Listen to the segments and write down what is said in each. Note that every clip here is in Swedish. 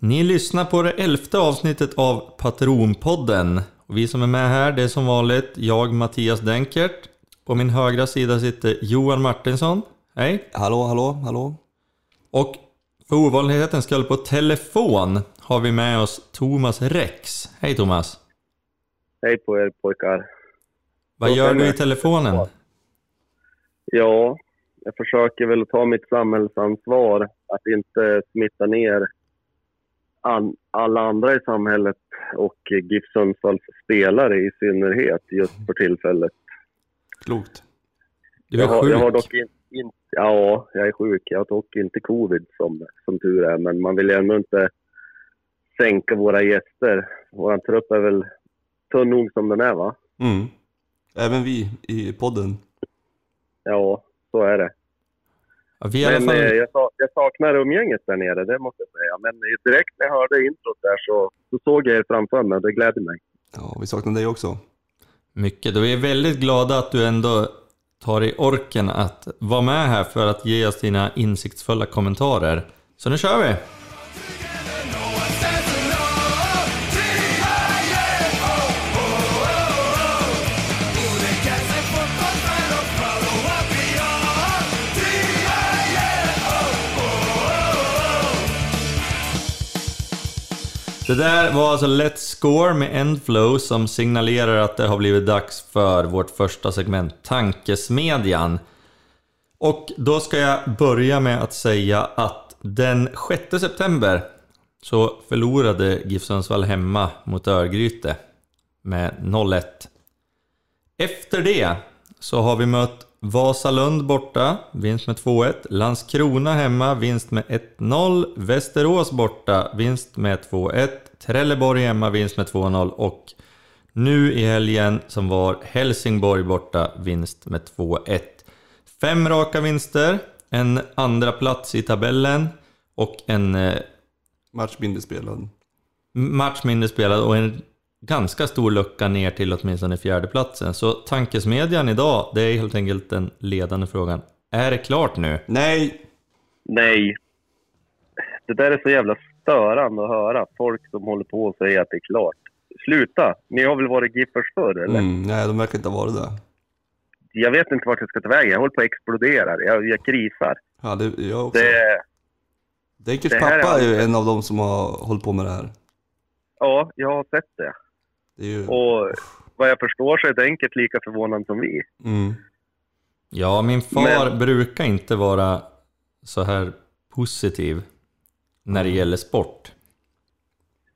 Ni lyssnar på det elfte avsnittet av Patronpodden. Och vi som är med här, det är som vanligt jag, Mattias Denkert. På min högra sida sitter Johan Martinsson. Hej! Hallå, hallå, hallå. Och för ovanlighetens skull på telefon har vi med oss Thomas Rex. Hej Thomas! Hej på er pojkar. Vad gör du i telefonen? Ja, jag försöker väl ta mitt samhällsansvar att inte smitta ner an, alla andra i samhället och GIF Sundsvalls spelare i synnerhet just för tillfället. Klokt. Du är jag, har, sjuk. jag har dock inte... In, ja, jag är sjuk. Jag har dock inte covid som, som tur är, men man vill ju ändå inte sänka våra gäster. Vår trupp är väl tunn nog som den är, va? Mm. Även vi i podden. Ja, så är det. Ja, vi Men fall... eh, jag, sa- jag saknar umgänget där nere, det måste jag säga. Men eh, direkt när jag hörde introt där så, så såg jag er framför mig och det glädde mig. Ja, vi saknar dig också. Mycket. Och vi är väldigt glada att du ändå tar i orken att vara med här för att ge oss dina insiktsfulla kommentarer. Så nu kör vi! Det där var alltså Let's Score med Endflow som signalerar att det har blivit dags för vårt första segment, Tankesmedjan. Och då ska jag börja med att säga att den 6 september så förlorade GIF Sundsvall hemma mot Örgryte med 0-1. Efter det så har vi mött Vasalund borta, vinst med 2-1. Landskrona hemma, vinst med 1-0. Västerås borta, vinst med 2-1. Trelleborg hemma, vinst med 2-0. Och nu i helgen som var Helsingborg borta, vinst med 2-1. Fem raka vinster, en andra plats i tabellen och en eh, Match mindre spelad. match mindre spelad och en ganska stor lucka ner till åtminstone fjärdeplatsen. Så tankesmedjan idag, det är helt enkelt den ledande frågan. Är det klart nu? Nej! Nej. Det där är så jävla störande att höra. Folk som håller på och säger att det är klart. Sluta! Ni har väl varit Giffers förr, eller? Mm, nej, de verkar inte ha varit det. Jag vet inte vart jag ska ta vägen. Jag håller på att explodera. Jag, jag krisar. Ja, det jag också. Det, Denkers är pappa är ju en av dem som har hållit på med det här. ja, jag har sett det. Det är ju... Och vad jag förstår så är det enkelt lika förvånande som vi. Mm. Ja, min far Men- brukar inte vara så här positiv när det gäller sport.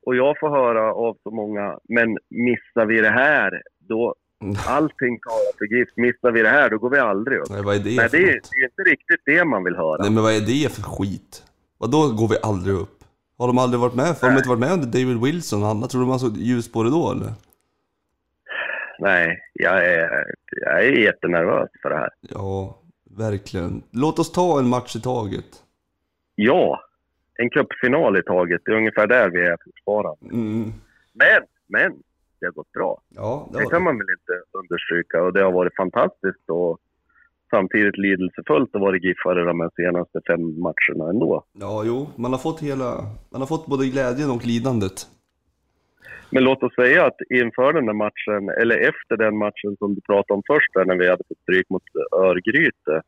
Och jag får höra av så många, men missar vi det här, då allting talar för GIF. Missar vi det här, då går vi aldrig upp. Nej, vad är det Nej, det är, det är inte riktigt det man vill höra. Nej, men vad är det för skit? Vadå går vi aldrig upp? Har de aldrig varit med? Har de inte varit med under David Wilson och Hanna? Tror du de har så ljus på det då eller? Nej, jag är, jag är jättenervös för det här. Ja, verkligen. Låt oss ta en match i taget. Ja, en cupfinal i taget. Det är ungefär där vi är fortfarande. Mm. Men, men, det har gått bra. Ja, det Det kan det. man väl inte understryka. Och det har varit fantastiskt och samtidigt lidelsefullt att vara Giffare de här senaste fem matcherna ändå. Ja, jo. Man har fått hela... Man har fått både glädjen och lidandet. Men låt oss säga att inför den där matchen, eller efter den matchen som du pratade om först där, när vi hade fått stryk mot Örgryte,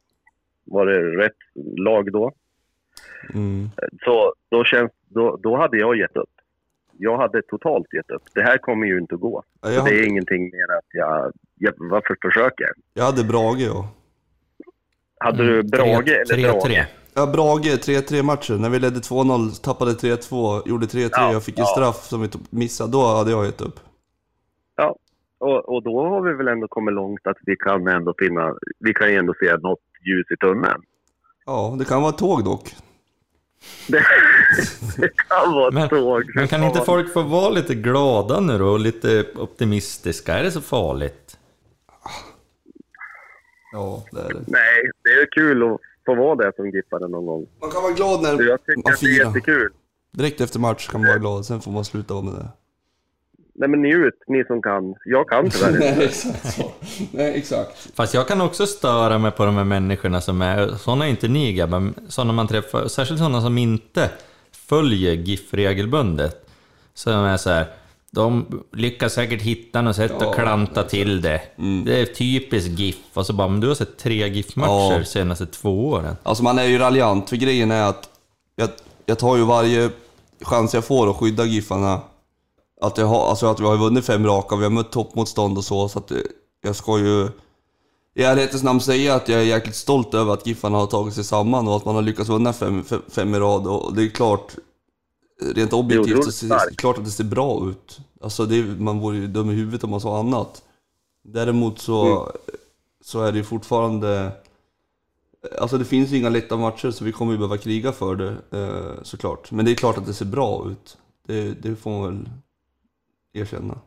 var det rätt lag då? Mm. Så då, känns, då, då hade jag gett upp. Jag hade totalt gett upp. Det här kommer ju inte att gå. Ja, jag, det är hade, ingenting mer att jag... jag varför försöker jag? jag hade Brage, ja. Hade du Brage eller Brage? 3-3. Ja, Brage, 3-3 matchen. När vi ledde 2-0, tappade 3-2, gjorde 3-3, Ja, jag fick en ja. straff som vi missade. Då hade jag gett upp. Ja, och, och då har vi väl ändå kommit långt att vi kan ändå finna... Vi kan ju ändå se något ljus i tunneln. Ja, det kan vara tåg dock. Det, det kan vara Men, tåg. men kan inte folk få vara lite glada nu då och lite optimistiska? Är det så farligt? Ja, det är det. Nej, det är kul att få vara det som gippare någon gång. Man kan vara glad när jag tycker man att det är firar. jättekul. Direkt efter match kan man vara glad, sen får man sluta vara med det. Nej men njut, ni som kan. Jag kan tyvärr inte. exakt så. Nej, exakt. Fast jag kan också störa mig på de här människorna som är, sådana är inte ni grabbar, sådana man träffar, särskilt sådana som inte följer GIF regelbundet. Så de är så här, de lyckas säkert hitta något sätt att klanta till det. Det är typiskt GIF. Och så bara, men du har sett tre GIF-matcher Ja. senaste två åren. Alltså man är ju raljant, för grejen är att jag, jag tar ju varje chans jag får att skydda Giffarna. Att, jag har, alltså att vi har vunnit fem raka, vi har mött toppmotstånd och så, så att eh, jag ska ju i ärlighetens namn säga att jag är jäkligt stolt över att Giffarna har tagit sig samman och att man har lyckats vinna fem, fem, fem i rad. Och det är klart, rent objektivt så ser det klart att det ser bra ut. Alltså det, man vore ju dum i huvudet om man sa annat. Däremot så, så är det ju fortfarande... Alltså det finns ju inga lätta matcher så vi kommer ju behöva kriga för det eh, såklart. Men det är klart att det ser bra ut. Det, det får man väl erkänna.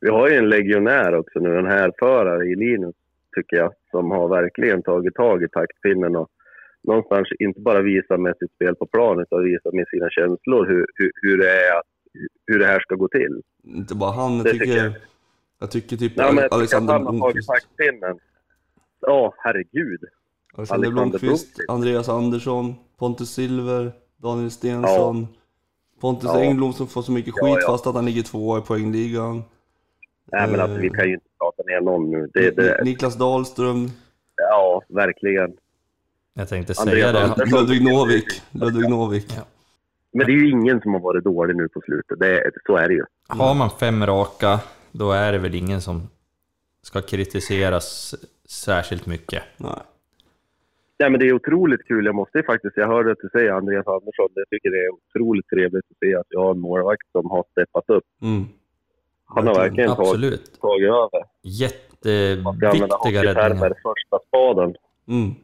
Vi har ju en legionär också nu, en härförare i Linus, tycker jag, som har verkligen tagit tag i taktpinnen och någonstans inte bara visar med sitt spel på plan utan visar med sina känslor hur, hur, hur, det, är, hur det här ska gå till. Inte bara han, jag Det tycker... tycker jag. jag. tycker typ Ja, men Alexander Blomqvist. Ja, herregud. Alexander Alexander Blomqvist. Andreas Andersson, Pontus Silver, Daniel Stensson, Pontus Ja. Engblom som får så mycket Ja, skit ja. fast att han ligger tvåa i poängligan. Nej, men alltså, vi kan ju inte prata ner någon nu. Det, det, Niklas Dahlström, ja, verkligen. Jag tänkte säga det. Andersson. Ludvig Novik. Ludvig Novik. Ja. Men det är ju ingen som har varit dålig nu på slutet. Det, så är det ju. Har man fem raka, då är det väl ingen som ska kritiseras särskilt mycket. Nej. Nej, men det är otroligt kul. Jag måste faktiskt, jag hörde att du säger Andreas Andersson. Jag tycker det är otroligt trevligt att se att jag har en målvakt som har steppat upp. Mm. Han har verkligen tagit, tagit över. Jätteviktiga räddningar. första spaden. Mm.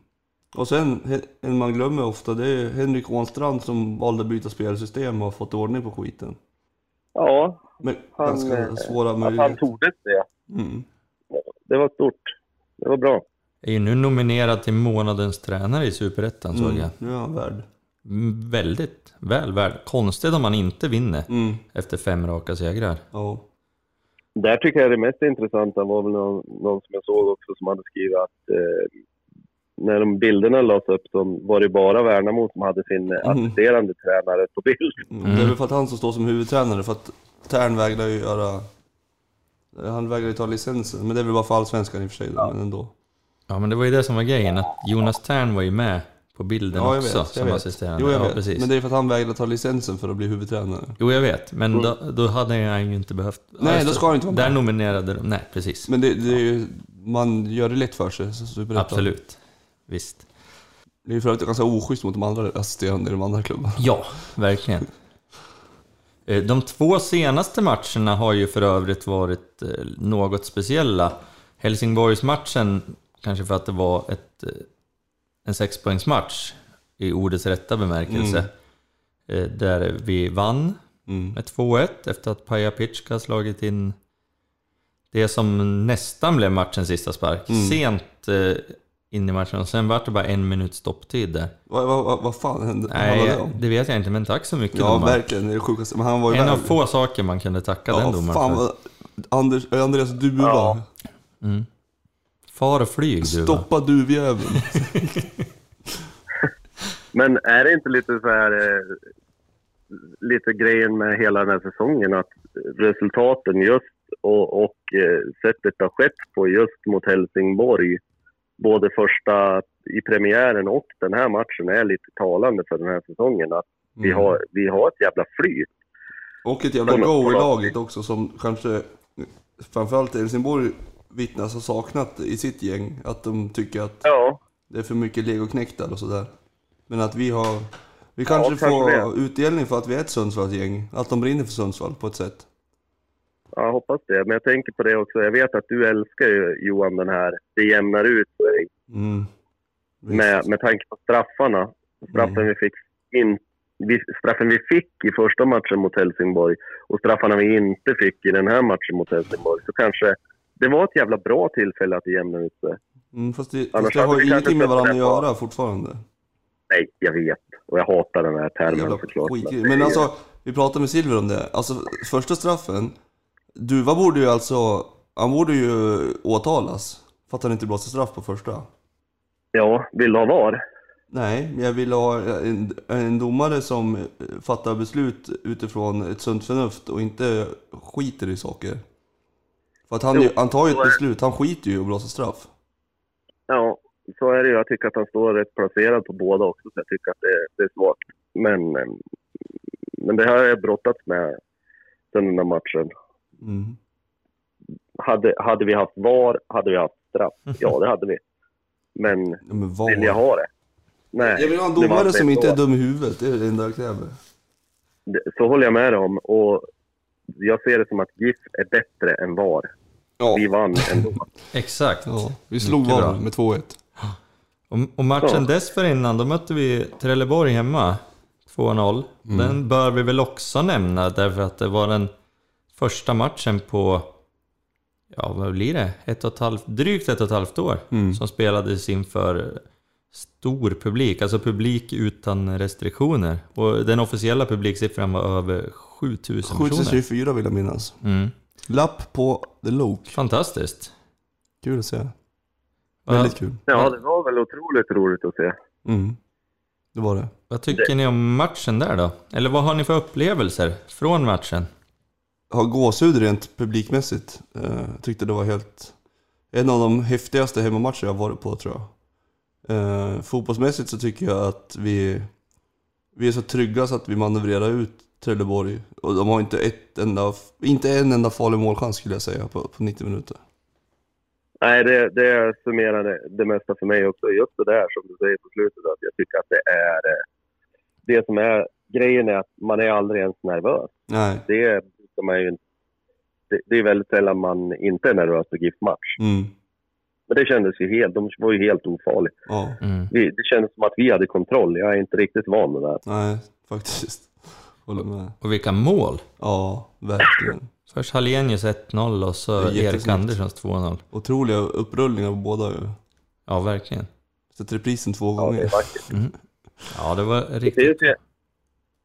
Och sen, en man glömmer ofta, det är Henrik Ånstrand som valde att byta spelsystem och fått ordning på skiten. Ja, Men Han, ganska eh, svåra att han möjligheter. tordes det. Mm. Det var stort. Det var bra. Är ju nu nominerad till månadens tränare i Superettan såg Mm. jag. Nu är han värd. Mm, Väldigt väl värd. Konstigt om man inte vinner Mm. efter fem raka segrar. Ja. Där tycker jag det mest intressanta var väl någon, någon som jag såg också som hade skrivit att eh, när de bilderna lades upp så var det bara Värnamo som hade sin Mm. assisterande tränare på bild. Mm. Det är väl för att han som står som huvudtränare, för att Tern vägrar ju göra... Han vägrar ju ta licensen, men det är väl bara för allsvenskan i och för sig, då, men ändå. Ja, men det var ju det som var grejen, att Jonas Tern var ju med på bilden Ja, jag också vet. som vet. assisterande. Jo, jag ja, vet. precis. Men det är för att han vägrar ta licensen för att bli huvudtränare. Jo, jag vet, men då, då hade han ju inte behövt... Nej, Alltså, då ska han inte vara med. Där nominerade de... Nej, precis. Men det, det är ju... Man gör det lätt för sig. Absolut. Visst. Det är ju för övrigt ganska oschysst mot de andra assisterande i de andra klubbarna. Ja, verkligen. Eh, De två senaste matcherna har ju för övrigt varit eh, något speciella. Helsingborgsmatchen, kanske för att det var ett, eh, en sexpoängsmatch i ordets rätta bemärkelse. Eh, Där vi vann Mm. med 2-1 efter att Paja Pitschka slagit in det som nästan blev matchens sista spark. Mm. Sent in i matchen och sen var det bara en minut stopptid där. Vad, vad, vad, fan hände? Nej, det om? det vet jag inte, men tack så mycket Ja, domare. verkligen. Det är det sjukaste. Men han var ju En av värd. få saker man kunde tacka ja, den domaren fan för. Anders, Andreas Duva. Ja. Mm. Far och flyg du va? Stoppa duvjäveln. Men är det inte lite så här... Eh, lite grejen med hela den här säsongen att resultaten just och, och eh, sättet det har skett på just mot Helsingborg både första i premiären och den här matchen är lite talande för den här säsongen. Att vi, Mm. har, vi har ett jävla flyt. Och ett jävla go i laget också som kanske framförallt Helsingborg vittnas har saknat i sitt gäng. Att de tycker att Ja, det är för mycket legoknektar och sådär. Men att vi har... Vi kanske kanske får utdelning för att vi är ett Sundsvallsgäng. Att de brinner för Sundsvall på ett sätt. Jag hoppas det. Men jag tänker på det också. Jag vet att du älskar ju Johan den här, det jämnar ut sig. Mm. Med, med tanke på straffarna. Straffen, Mm. vi fick in, straffen vi fick i första matchen mot Helsingborg och straffarna vi inte fick i den här matchen mot Helsingborg. Så kanske det var ett jävla bra tillfälle att jämna ut det. Mm, fast det, fast det har ju ingenting med varandra att det göra fortfarande. Nej, jag vet. Och jag hatar den här termen Jävla såklart. skit. Men det Men alltså, vi pratade med Silver om det. Alltså, första straffen. Duva borde ju alltså... Han borde ju åtalas. För att han inte blåste straff på första. Ja, vill du ha VAR? Nej, men jag vill ha en, en domare som fattar beslut utifrån ett sunt förnuft och inte skiter i saker. För att han, Jo, han tar ju ett beslut, han skiter ju i att blåsa straff. Ja, så är det ju. Jag tycker att han står rätt placerad på båda också, så jag tycker att det, det är svårt. Men, men det här har jag brottats med sen den här matchen. Mm. Hade, hade vi haft VAR hade vi haft straff. Ja, det hade vi. Men Ja, men vad? vill jag ha det? Nej. Jag vill ha en det var domare som inte är dum i huvudet, det är det enda jag kräver. Så håller jag med dig om. Och jag ser det som att GIF är bättre än VAR. Ja, Vi vann ändå. Exakt. ja vi slog VAR med 2-1. Och, och matchen Ja. dessförinnan, då mötte vi Trelleborg hemma. 2-0. Den bör vi väl också nämna därför att det var den första matchen på, ja vad blir det? Ett och ett halvt, drygt ett och ett halvt år som spelades inför stor publik, alltså publik utan restriktioner. Och den officiella publiksiffran var över 7000 personer. 7024 vill jag minnas. Mm. Lapp på The Loke. Fantastiskt. Kul att se. Vad- Väldigt kul. Ja, det var väl otroligt roligt att se. Mm. Det var det. Vad tycker ni om matchen där då? Eller vad har ni för upplevelser från matchen? Har gåshud rent publikmässigt. Eh, tyckte det var helt... En av de häftigaste hemmamatcher jag varit på tror jag. Eh, fotbollsmässigt så tycker jag att vi, vi är så trygga så att vi manövrerar ut Trelleborg. Och de har inte, ett enda, inte en enda farlig målchans skulle jag säga på, på 90 minuter. Nej, det, det summerar det, det mesta för mig också. Just det där som du säger på slutet, att jag tycker att det är... eh, Det som är grejen är att man är aldrig ens nervös. Nej. Det brukar man ju det, det är väldigt sällan man inte är nervös på GIF-match. Mm. Men det kändes ju helt, de var ju helt ofarliga. Ja. Mm. Vi, det kändes som att vi hade kontroll. Jag är inte riktigt van med det där. Nej, faktiskt. Håller med. Och vilka mål! Ja, verkligen. Först Hallenius 1-0 och så Det är Erik. Anderssons 2-0. Otroliga upprullningar på båda ju. Ja, verkligen. Sett reprisen två Ja, det gånger. är vackert. Ja, det var Det riktigt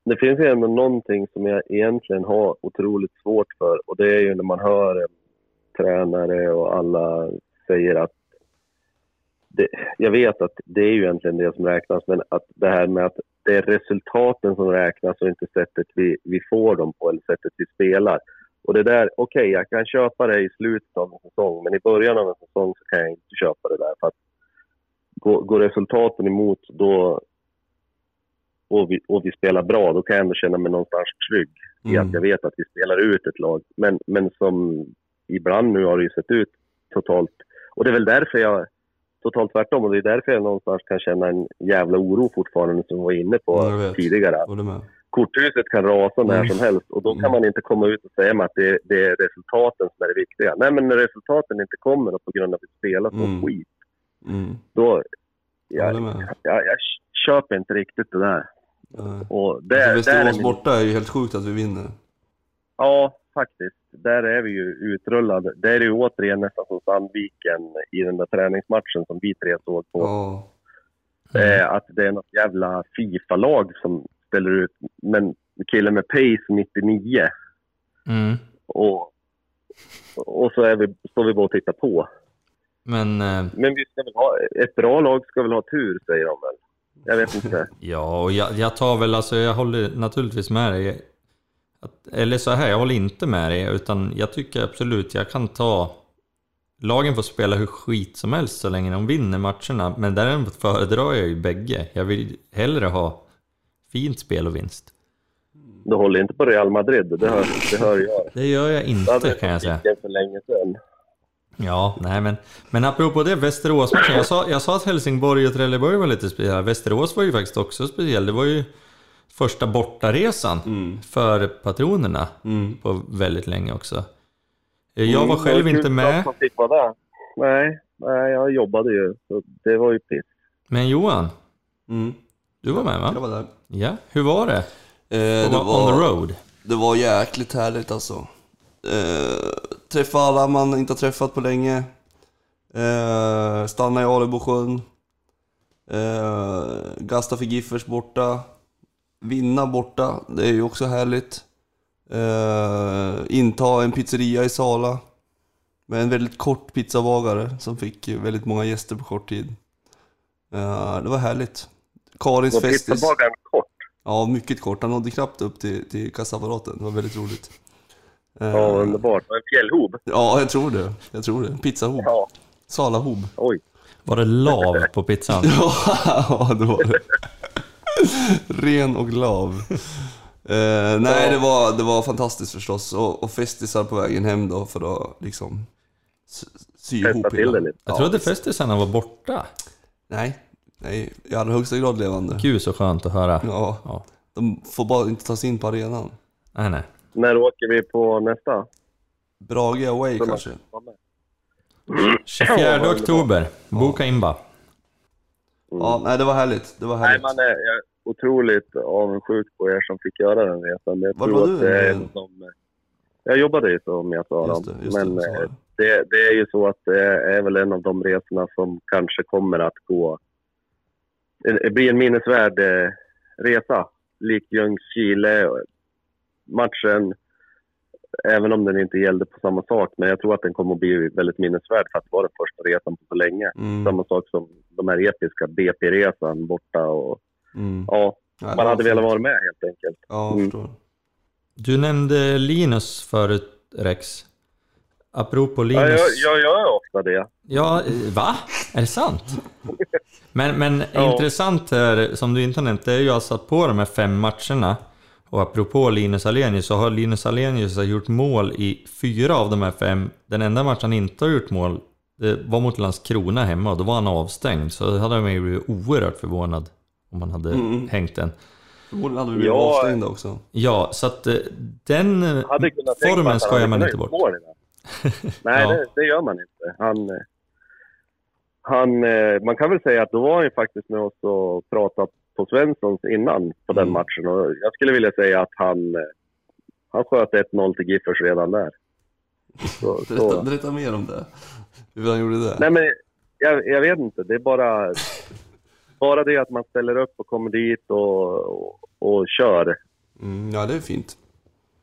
det finns ju ändå någonting som jag egentligen har otroligt svårt för och det är ju när man hör tränare och alla säger att det, jag vet att det är ju egentligen det som räknas, men att det här med att det är resultaten som räknas och inte sättet vi, vi får dem på eller sättet vi spelar. Och det där, okej, jag kan köpa det i slutet av en säsong, men i början av en säsong så kan jag inte köpa det där. För att går, går resultaten emot, då, och vi, och vi spelar bra, då kan jag ändå känna mig någonstans trygg i Mm. att jag vet att vi spelar ut ett lag. Men, men som ibland nu har det ju sett ut totalt... Och det är väl därför jag... Totalt tvärtom. Och det är därför jag någonstans kan känna en jävla oro fortfarande som vi var inne på Mm, vet. tidigare. Korthuset kan rasa när Mm. som helst och då kan Mm. man inte komma ut och säga att det, det är resultaten som är det viktiga. Nej, men när resultaten inte kommer och på grund av att vi spelar så Mm. skit, Mm. då... Jag Jag, jag, jag köper inte riktigt det där. Nej. Och där, Alltså, där är Västerås min, borta är ju helt sjukt att vi vinner. Ja, faktiskt. Där är vi ju utrullade. Där är ju återigen nästan som Sandviken i den där träningsmatchen som vi tre såg på. Ja. Eh, att det är något jävla Fifa-lag som ställer ut. Men killen med Pace 99 Mm. och, och så är vi, står vi bara och tittar på. Men eh, Men vi ska väl ha, ett bra lag ska väl ha tur, säger de väl. Jag vet inte. ja, och jag, jag tar väl alltså, jag håller naturligtvis med dig. Att, eller så här, jag håller inte med dig, utan jag tycker absolut jag kan ta... Lagen får spela hur skit som helst så länge de vinner matcherna, men däremot föredrar jag ju bägge. Jag vill hellre ha fint spel och vinst. Du håller inte på Real Madrid, det hör, det hör jag. Det gör jag inte kan jag säga. för länge sedan. Ja, nej men, men apropå det, Västeråsmatchen. Jag sa, jag sa att Helsingborg och Trelleborg var lite speciella. Västerås var ju faktiskt också speciell. Det var ju första bortaresan för patronerna Mm. på väldigt länge också. Jag var Mm, själv var inte med, där. Nej, nej, jag jobbade ju. Så det var ju piss. men Johan, Mm. du var med va? Jag var där. Ja, hur var det? Eh, det, vara on the var, road? det var jäkligt härligt alltså. Eh, träffa alla man inte har träffat på länge. Eh, stanna i Alebosjön. Eh, gasta för Giffers borta. Vinna borta, det är ju också härligt. Eh, inta en pizzeria i Sala. Med en väldigt kort pizzabagare som fick väldigt många gäster på kort tid. Eh, det var härligt. Karins Var Festis. pizzabagaren kort? Ja, mycket kort. Han nådde knappt upp till, till kassaapparaten. Det var väldigt roligt. Eh, Ja, underbart. Det var En fjällhob? Ja, jag tror det. Jag tror det. Pizzahob. Ja. Salahob. Oj. Var det lav på pizzan? Ja, det var det. Ren och glav. Eh, nej, det var, det var fantastiskt förstås. Och, och festisar på vägen hem då för att liksom sy, ihop till det lite. Jag trodde festisarna var borta. Nej, nej, i allra högsta grad levande. Gud så skönt att höra. Ja, Ja. de får bara inte ta sig in på arenan. Nej, nej. När åker vi på nästa? Brage away Som kanske. var med. 24 Ja, vad oktober. Boka in bara. Ja, nej det var härligt. Det var Nej, härligt. man är jag är otroligt avundsjuk på er som fick göra den resan. Jag Var tror var att du? det är som... Jag jobbade ju som jag sa. Just det, just men det, så eh, det. det, det är ju så att det är väl en av de resorna som kanske kommer att gå... Det blir en minnesvärd eh, resa. Likt Ljungskile. Matchen, även om den inte gällde på samma sak, men jag tror att den kommer att bli väldigt minnesvärd för att det var den första resan på så länge. Mm, Samma sak som de här episka BP-resan borta och mm. ja, man var hade velat vara med helt enkelt. Ja, Mm. Du nämnde Linus förut, Rex. Apropå Ja, Linus. jag, jag gör ofta det. Ja, va? Är det sant? Men, men Ja. intressant här, som du inte har nämnt, det är ju alltså att på de här fem matcherna, och apropå Linus Alenius, så har Linus Alenius gjort mål i fyra av de här fem. Den enda matchen han inte har gjort mål, det var mot Landskrona hemma och då var han avstängd. Så det hade man ju blivit oerhört förvånad om man hade Mm. hängt den. Förmodligen hade vi blivit Ja. avstängda också. Ja, så att eh, den formen skojar man inte bort. Nej, Ja. det, det gör man inte. Han, eh, han, eh, man kan väl säga att då var han ju faktiskt med oss och pratade på Svenssons innan på den Mm. matchen. Och jag skulle vilja säga att han, eh, han sköt 1-0 till Giffers redan där. Så, så. berätta mer om det. Hur han gjorde det. Nej, men jag, jag vet inte. Det är bara, bara det att man ställer upp och kommer dit och, och, och kör. Mm, ja, det är fint.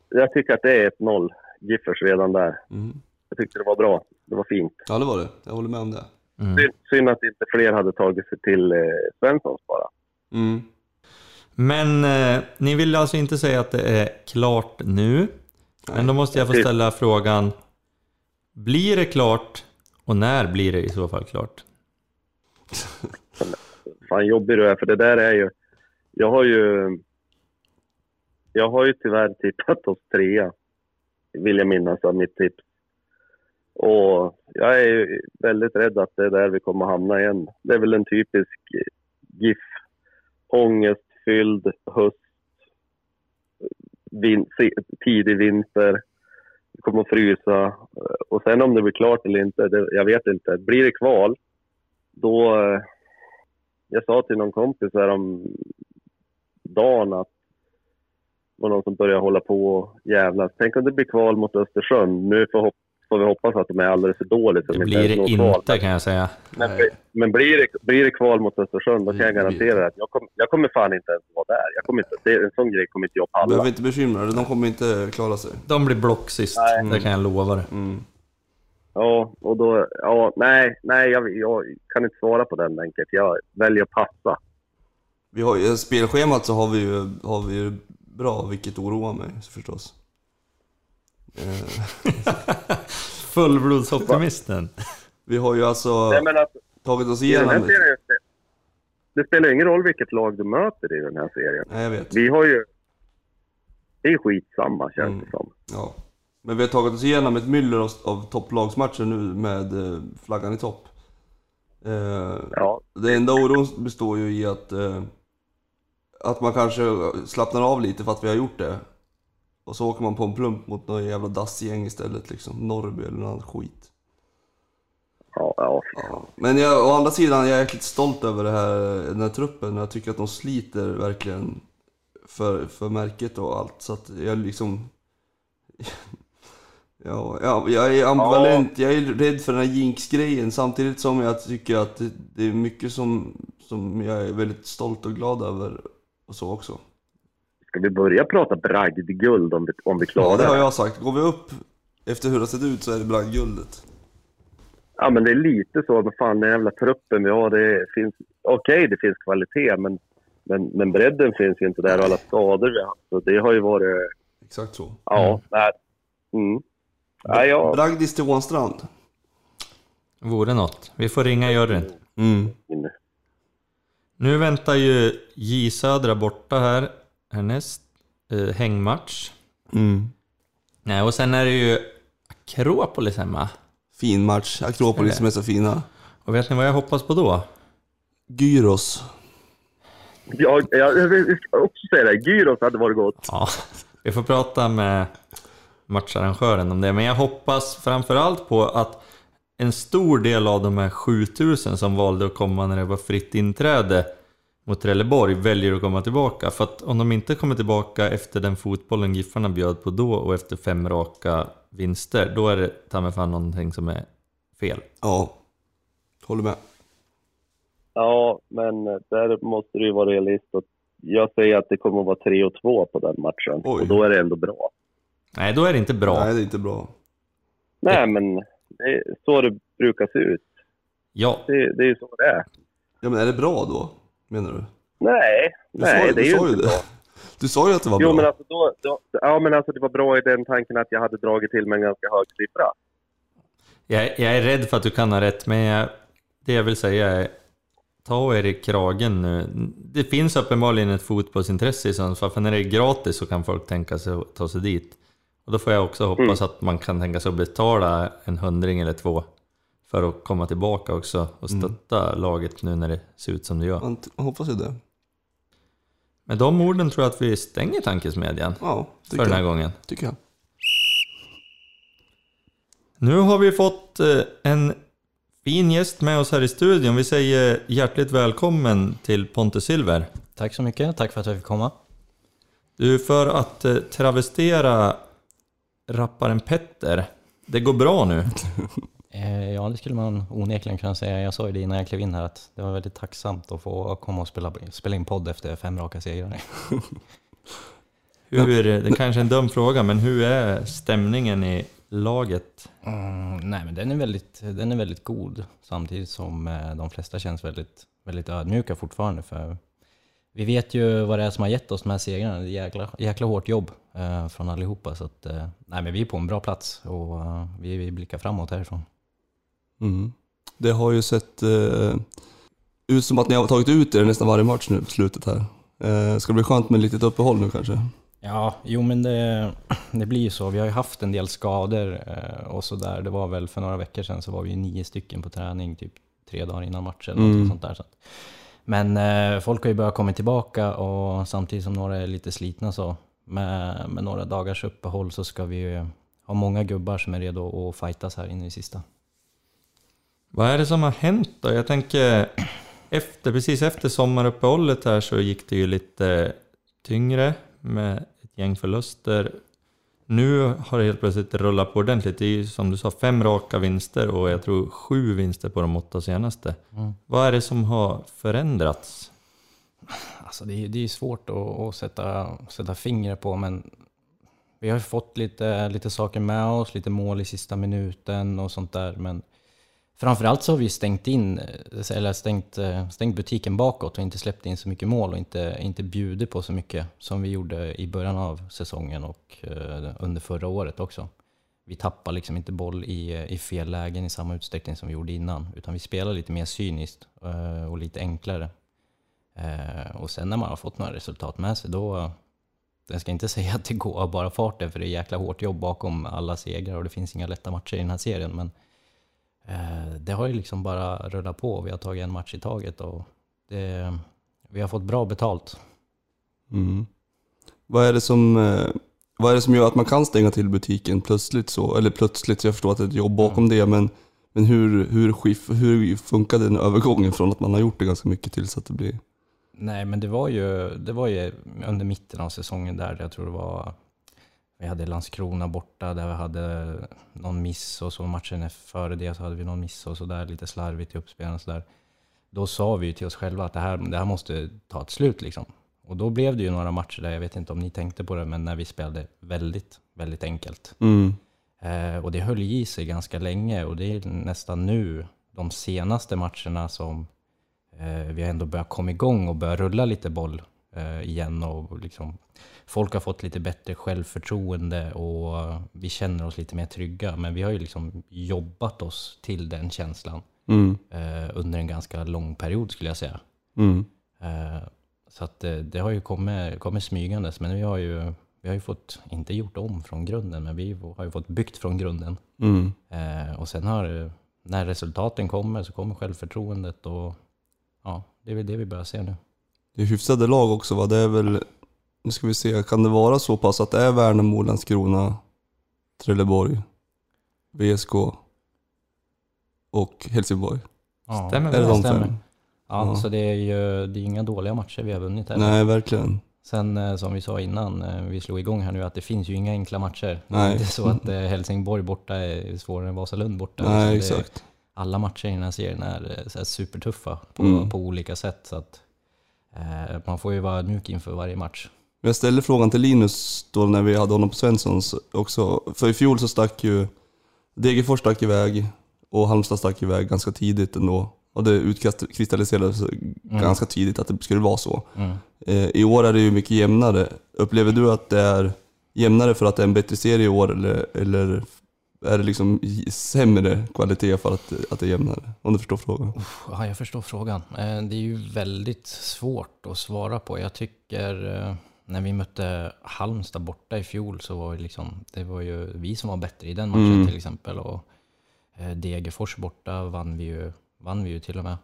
Jag tycker att det är 1-0 Giffers redan där. Mm. Jag tyckte det var bra. Det var fint. Ja, det var det. Jag håller med om det. Mm. Synd att inte fler hade tagit sig till eh, Svenssons bara. Mm. Men eh, ni vill alltså inte säga att det är klart nu? Men då måste jag få Precis. ställa frågan. Blir det klart? Och när blir det i så fall klart? Fan jobbig du är, för det där är ju... Jag har ju... Jag har ju tyvärr tippat oss trea, vill jag minnas av mitt tips. Och jag är ju väldigt rädd att det är där vi kommer hamna igen. Det är väl en typisk GIF, ångestfylld höst, vin, tidig vinter. Det kommer att frysa. Och sen om det blir klart eller inte, det, jag vet inte. Blir det kval, då... Eh, jag sa till någon kompis här om dagen att det var någon som började hålla på och jävlas. Tänk om det blir kval mot Östersund. Nu får, får vi hoppas att de är alldeles för dåliga. så Det de blir det kval. inte kan jag säga. Men, men blir, det, blir det kval mot Östersund, då kan jag Mm, garantera att jag, kom, jag kommer fan inte ens vara där. Jag kommer inte, det, en sån grej kommer inte jag Du palla. behöver inte bekymra dig, de kommer inte klara sig. De blir block sist, Nej. det kan jag lova dig. Mm. Ja, och då, ja, nej, nej jag, jag kan inte svara på den enkelt. Jag väljer att passa. Vi har ju, spelschemat så har vi ju, har vi ju bra, vilket oroar mig förstås. Fullblodsoptimisten. vi har ju alltså Nej, men att, tagit oss den igenom... serien, det, det spelar ingen roll vilket lag du möter i den här serien. Nej, jag vet. Vi har ju... Det är skitsamma känns Mm. det som. Ja. Men vi har tagit oss igenom ett myller av, av topplagsmatcher nu med eh, flaggan i topp. Eh, Ja, Det enda oron består ju i att, eh, att man kanske slappnar av lite för att vi har gjort det. Och så åker man på en plump mot någon jävla dassgäng istället liksom. Norrby eller annan skit. ja, ja. Ja. Men jag, å andra sidan, jag är jäkligt stolt över det här, den här truppen. Jag tycker att de sliter verkligen för, för märket och allt. Så att jag liksom... Ja, ja, jag är ambivalent, jag är rädd för den här jinx-grejen samtidigt som jag tycker att det, det är mycket som, som jag är väldigt stolt och glad över och så också. Ska vi börja prata bragdguld om vi, om vi klarar Ja, det har det? jag sagt. Går vi upp efter hur det har sett ut så är det bragdguldet. Ja, men det är lite så. Men fan, den jävla truppen vi har, det finns... Okej, det finns kvalitet, men Men, men bredden finns ju inte där och alla skador vi har haft. Så det har ju varit... Exakt så. Ja, nej. Mm. Nej, jag... Bragdis till Ånstrand. Vore något. Vi får ringa juryn. Mm. Nu väntar ju J Södra borta här härnäst. Eh, hängmatch. Mm. Nej, och sen är det ju Akropolis hemma. Fin match. Akropolis som är så fina. Och vet ni vad jag hoppas på då? Gyros. Jag, jag, jag vill också säga det, gyros hade varit gott. Ja, vi får prata med matcharrangören om det. Men jag hoppas framförallt på att en stor del av de här 7000 som valde att komma när det var fritt inträde mot Trelleborg väljer att komma tillbaka. För att om de inte kommer tillbaka efter den fotbollen Giffarna bjöd på då och efter fem raka vinster, då är det ta mig fan någonting som är fel. Ja. Håller med. Ja, men där måste det ju vara realist. Och Jag säger att det kommer att vara 3 och 2 på den matchen. Oj. Och då är det ändå bra. Nej, då är det inte bra. Nej, det är inte bra. Nej, men det är så det brukar se ut. Ja, Det, det är ju så det är. Ja, men är det bra då? Menar du? Nej, Du nej sa, det är ju sa ju inte det. bra. Du sa ju att det var Jo, bra. men alltså, då, då, ja, men alltså det var bra i den tanken att jag hade dragit till med en ganska hög siffra. jag, jag är rädd för att du kan ha rätt, men jag, det jag vill säga är ta er i kragen nu. Det finns uppenbarligen ett fotbollsintresse i Sundsvall, för när det är gratis så kan folk tänka sig att ta sig dit. Och då får jag också hoppas att man kan tänka sig att betala en hundring eller två för att komma tillbaka också och stötta laget nu när det ser ut som det gör. Man, hoppas ju det. Med de orden tror jag att vi stänger tankesmedjan Ja, för den här jag. gången. Tycker jag. Nu har vi fått eh, en fin gäst med oss här i studion. Vi säger hjärtligt välkommen till Pontus Silver. Tack så mycket, tack för att jag fick komma. Du, för att eh, travestera rapparen Petter, det går bra nu. Eh, ja, det skulle man onekligen kunna säga. Jag sa ju det innan jag klev in här att det var väldigt tacksamt att få komma och spela, spela in podd efter fem raka segrar. Hur, det kanske är en dum fråga, men hur är stämningen i laget? Mm, nej, men den är, väldigt, den är väldigt god samtidigt som eh, de flesta känns väldigt, väldigt ödmjuka fortfarande. För vi vet ju vad det är som har gett oss de här segrarna. Det är jäkla, jäkla hårt jobb eh, från allihopa. Så att, eh, nej, men vi är på en bra plats och eh, vi, vi blickar framåt härifrån. Mm. Det har ju sett eh, ut som att ni har tagit ut er nästan varje match nu på slutet här. Eh, ska det bli skönt med ett litet uppehåll nu kanske? Ja, jo men det, det blir ju så. Vi har ju haft en del skador eh, och sådär. Det var väl för några veckor sedan så var vi nio stycken på träning, typ tre dagar innan matchen. Mm. något sånt där. Så. Men eh, folk har ju börjat komma tillbaka och samtidigt som några är lite slitna så med, med några dagars uppehåll så ska vi ju ha många gubbar som är redo att fightas här inne i sista. Vad är det som har hänt då? Jag tänker, efter, precis efter sommaruppehållet här så gick det ju lite tyngre med ett gäng förluster. Nu har det helt plötsligt rullat på ordentligt. Det är ju som du sa fem raka vinster och jag tror sju vinster på de åtta senaste. Mm. Vad är det som har förändrats? Alltså det, är- det är svårt att, att sätta, sätta fingret på, men vi har ju fått lite, lite saker med oss, lite mål i sista minuten och sånt där. Men framförallt så har vi stängt in, eh, eller stängt, eh, stängt butiken bakåt och inte släppt in så mycket mål och inte, inte bjudit på så mycket som vi gjorde i början av säsongen och eh, under förra året också. Vi tappar liksom inte boll i, i fel lägen i samma utsträckning som vi gjorde innan, utan vi spelar lite mer cyniskt och lite enklare. Och sen när man har fått några resultat med sig då, jag ska inte säga att det går av bara farten för det är jäkla hårt jobb bakom alla segrar och det finns inga lätta matcher i den här serien. Men det har ju liksom bara rullat på. Vi har tagit en match i taget och det, vi har fått bra betalt. Mm. Vad, är det som, eh, vad är det som gör att man kan stänga till butiken plötsligt så? Eller plötsligt, jag förstår att det är ett jobb bakom det, men, men hur, hur, hur funkade den övergången från att man har gjort det ganska mycket till så att det blir... Nej, men det var ju, det var ju under mitten av säsongen där, jag tror det var, vi hade Landskrona borta där vi hade någon miss och så matchen före det så hade vi någon miss och så där lite slarvigt i uppspelen och så där. Då sa vi ju till oss själva att det här, det här måste ta ett slut liksom. Och då blev det ju några matcher där, jag vet inte om ni tänkte på det, men när vi spelade väldigt, väldigt enkelt. Mm. Eh, och det höll i sig ganska länge och det är nästan nu, de senaste matcherna som Eh, vi ändå börjat komma igång och börjat rulla lite boll igen och liksom, folk har fått lite bättre självförtroende och vi känner oss lite mer trygga. Men vi har ju liksom jobbat oss till den känslan Mm. eh, under en ganska lång period skulle jag säga. Mm. Eh, så att eh, det har ju kommit, kommit smygandes, men vi har ju vi har ju fått, inte gjort om från grunden, men vi har ju fått byggt från grunden. Mm. Eh, och sen har när resultaten kommer så kommer självförtroendet och ja, det är väl det vi börjar se nu. Det är hyfsade lag också va? Det är väl, nu ska vi se, kan det vara så pass att det är Värnamo, Landskrona, Trelleborg, VSK och Helsingborg? Ja, Stämmer Är det de stämmer. fem? Ja, Ja. så det är ju det är inga dåliga matcher vi har vunnit heller. Nej, verkligen. Sen eh, som vi sa innan, eh, vi slog igång här nu, att det finns ju inga enkla matcher. Det Nej. är inte så att eh, Helsingborg borta är svårare än Vasalund borta. Nej, det- exakt. alla matcher i den här serien är så här supertuffa på, Mm. på olika sätt. Så att, man får ju vara mjuk inför varje match. Jag ställde frågan till Linus då när vi hade honom på Svenssons också. För i fjol så stack ju Degerfors stack iväg och Halmstad stack iväg ganska tidigt ändå. Och det utkristalliserades ganska tidigt att det skulle vara så. Mm. Eh, I år är det ju mycket jämnare. Upplever du att det är jämnare för att det är en bättre serie i år eller, eller är det liksom sämre kvalitet för att, att det är jämnare? Om du förstår frågan. Ja, jag förstår frågan. Eh, Det är ju väldigt svårt att svara på. Jag tycker eh, när vi mötte Halmstad borta i fjol så var det, liksom, det var ju vi som var bättre i den matchen Mm. till exempel. Och eh, Degerfors borta vann vi ju, vann vi ju till och med.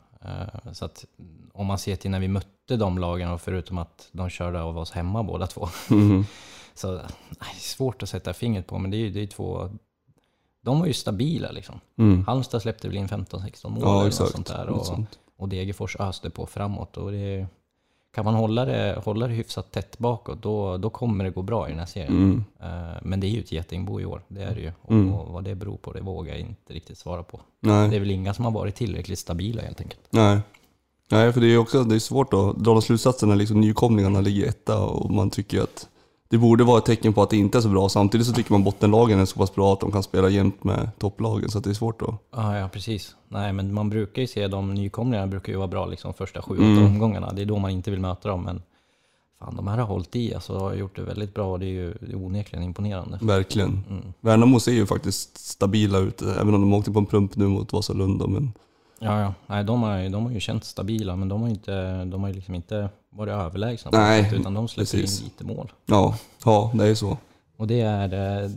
Så att om man ser till när vi mötte de lagen och förutom att de körde av oss hemma båda två Mhm. Så nej, är svårt att sätta fingret på, men det är ju det är två... De var ju stabila liksom. Mm. Halmstad släppte väl in 15-16 mål Ja, eller något sånt där. Och, sånt. och Degerfors öste på framåt. Och det, kan man hålla det, hålla det hyfsat tätt bakåt, då, då kommer det gå bra i den här serien. Mm. Eh, Men det är ju ett getingbo i år, det är det ju. Och Mm. vad det beror på, det vågar jag inte riktigt svara på. Nej. Det är väl inga som har varit tillräckligt stabila helt enkelt. Nej. Nej, för det är ju också det är svårt att dra de slutsatserna när liksom nykomlingarna ligger etta och man tycker att det borde vara ett tecken på att det inte är så bra. Samtidigt så tycker man bottenlagen är så pass bra att de kan spela jämt med topplagen så det är svårt att... Ja, ja, precis. Nej, men man brukar ju se de nykomlingarna brukar ju vara bra liksom första sju, Mm. omgångarna. Det är då man inte vill möta dem, men fan, de här har hållit i alltså, har gjort det väldigt bra och det är ju det är onekligen imponerande. Verkligen. Mm. Värnamo ser ju faktiskt stabila ut, även om de åkte på en plump nu mot Vasalund då, men... Ja, ja. Nej, de, har, ju- de har ju känts stabila, men de har ju inte, de har ju liksom inte varit överlägsna Nej, sätt, utan de släpper precis. in lite mål. Ja, ja, det är så. Och det är,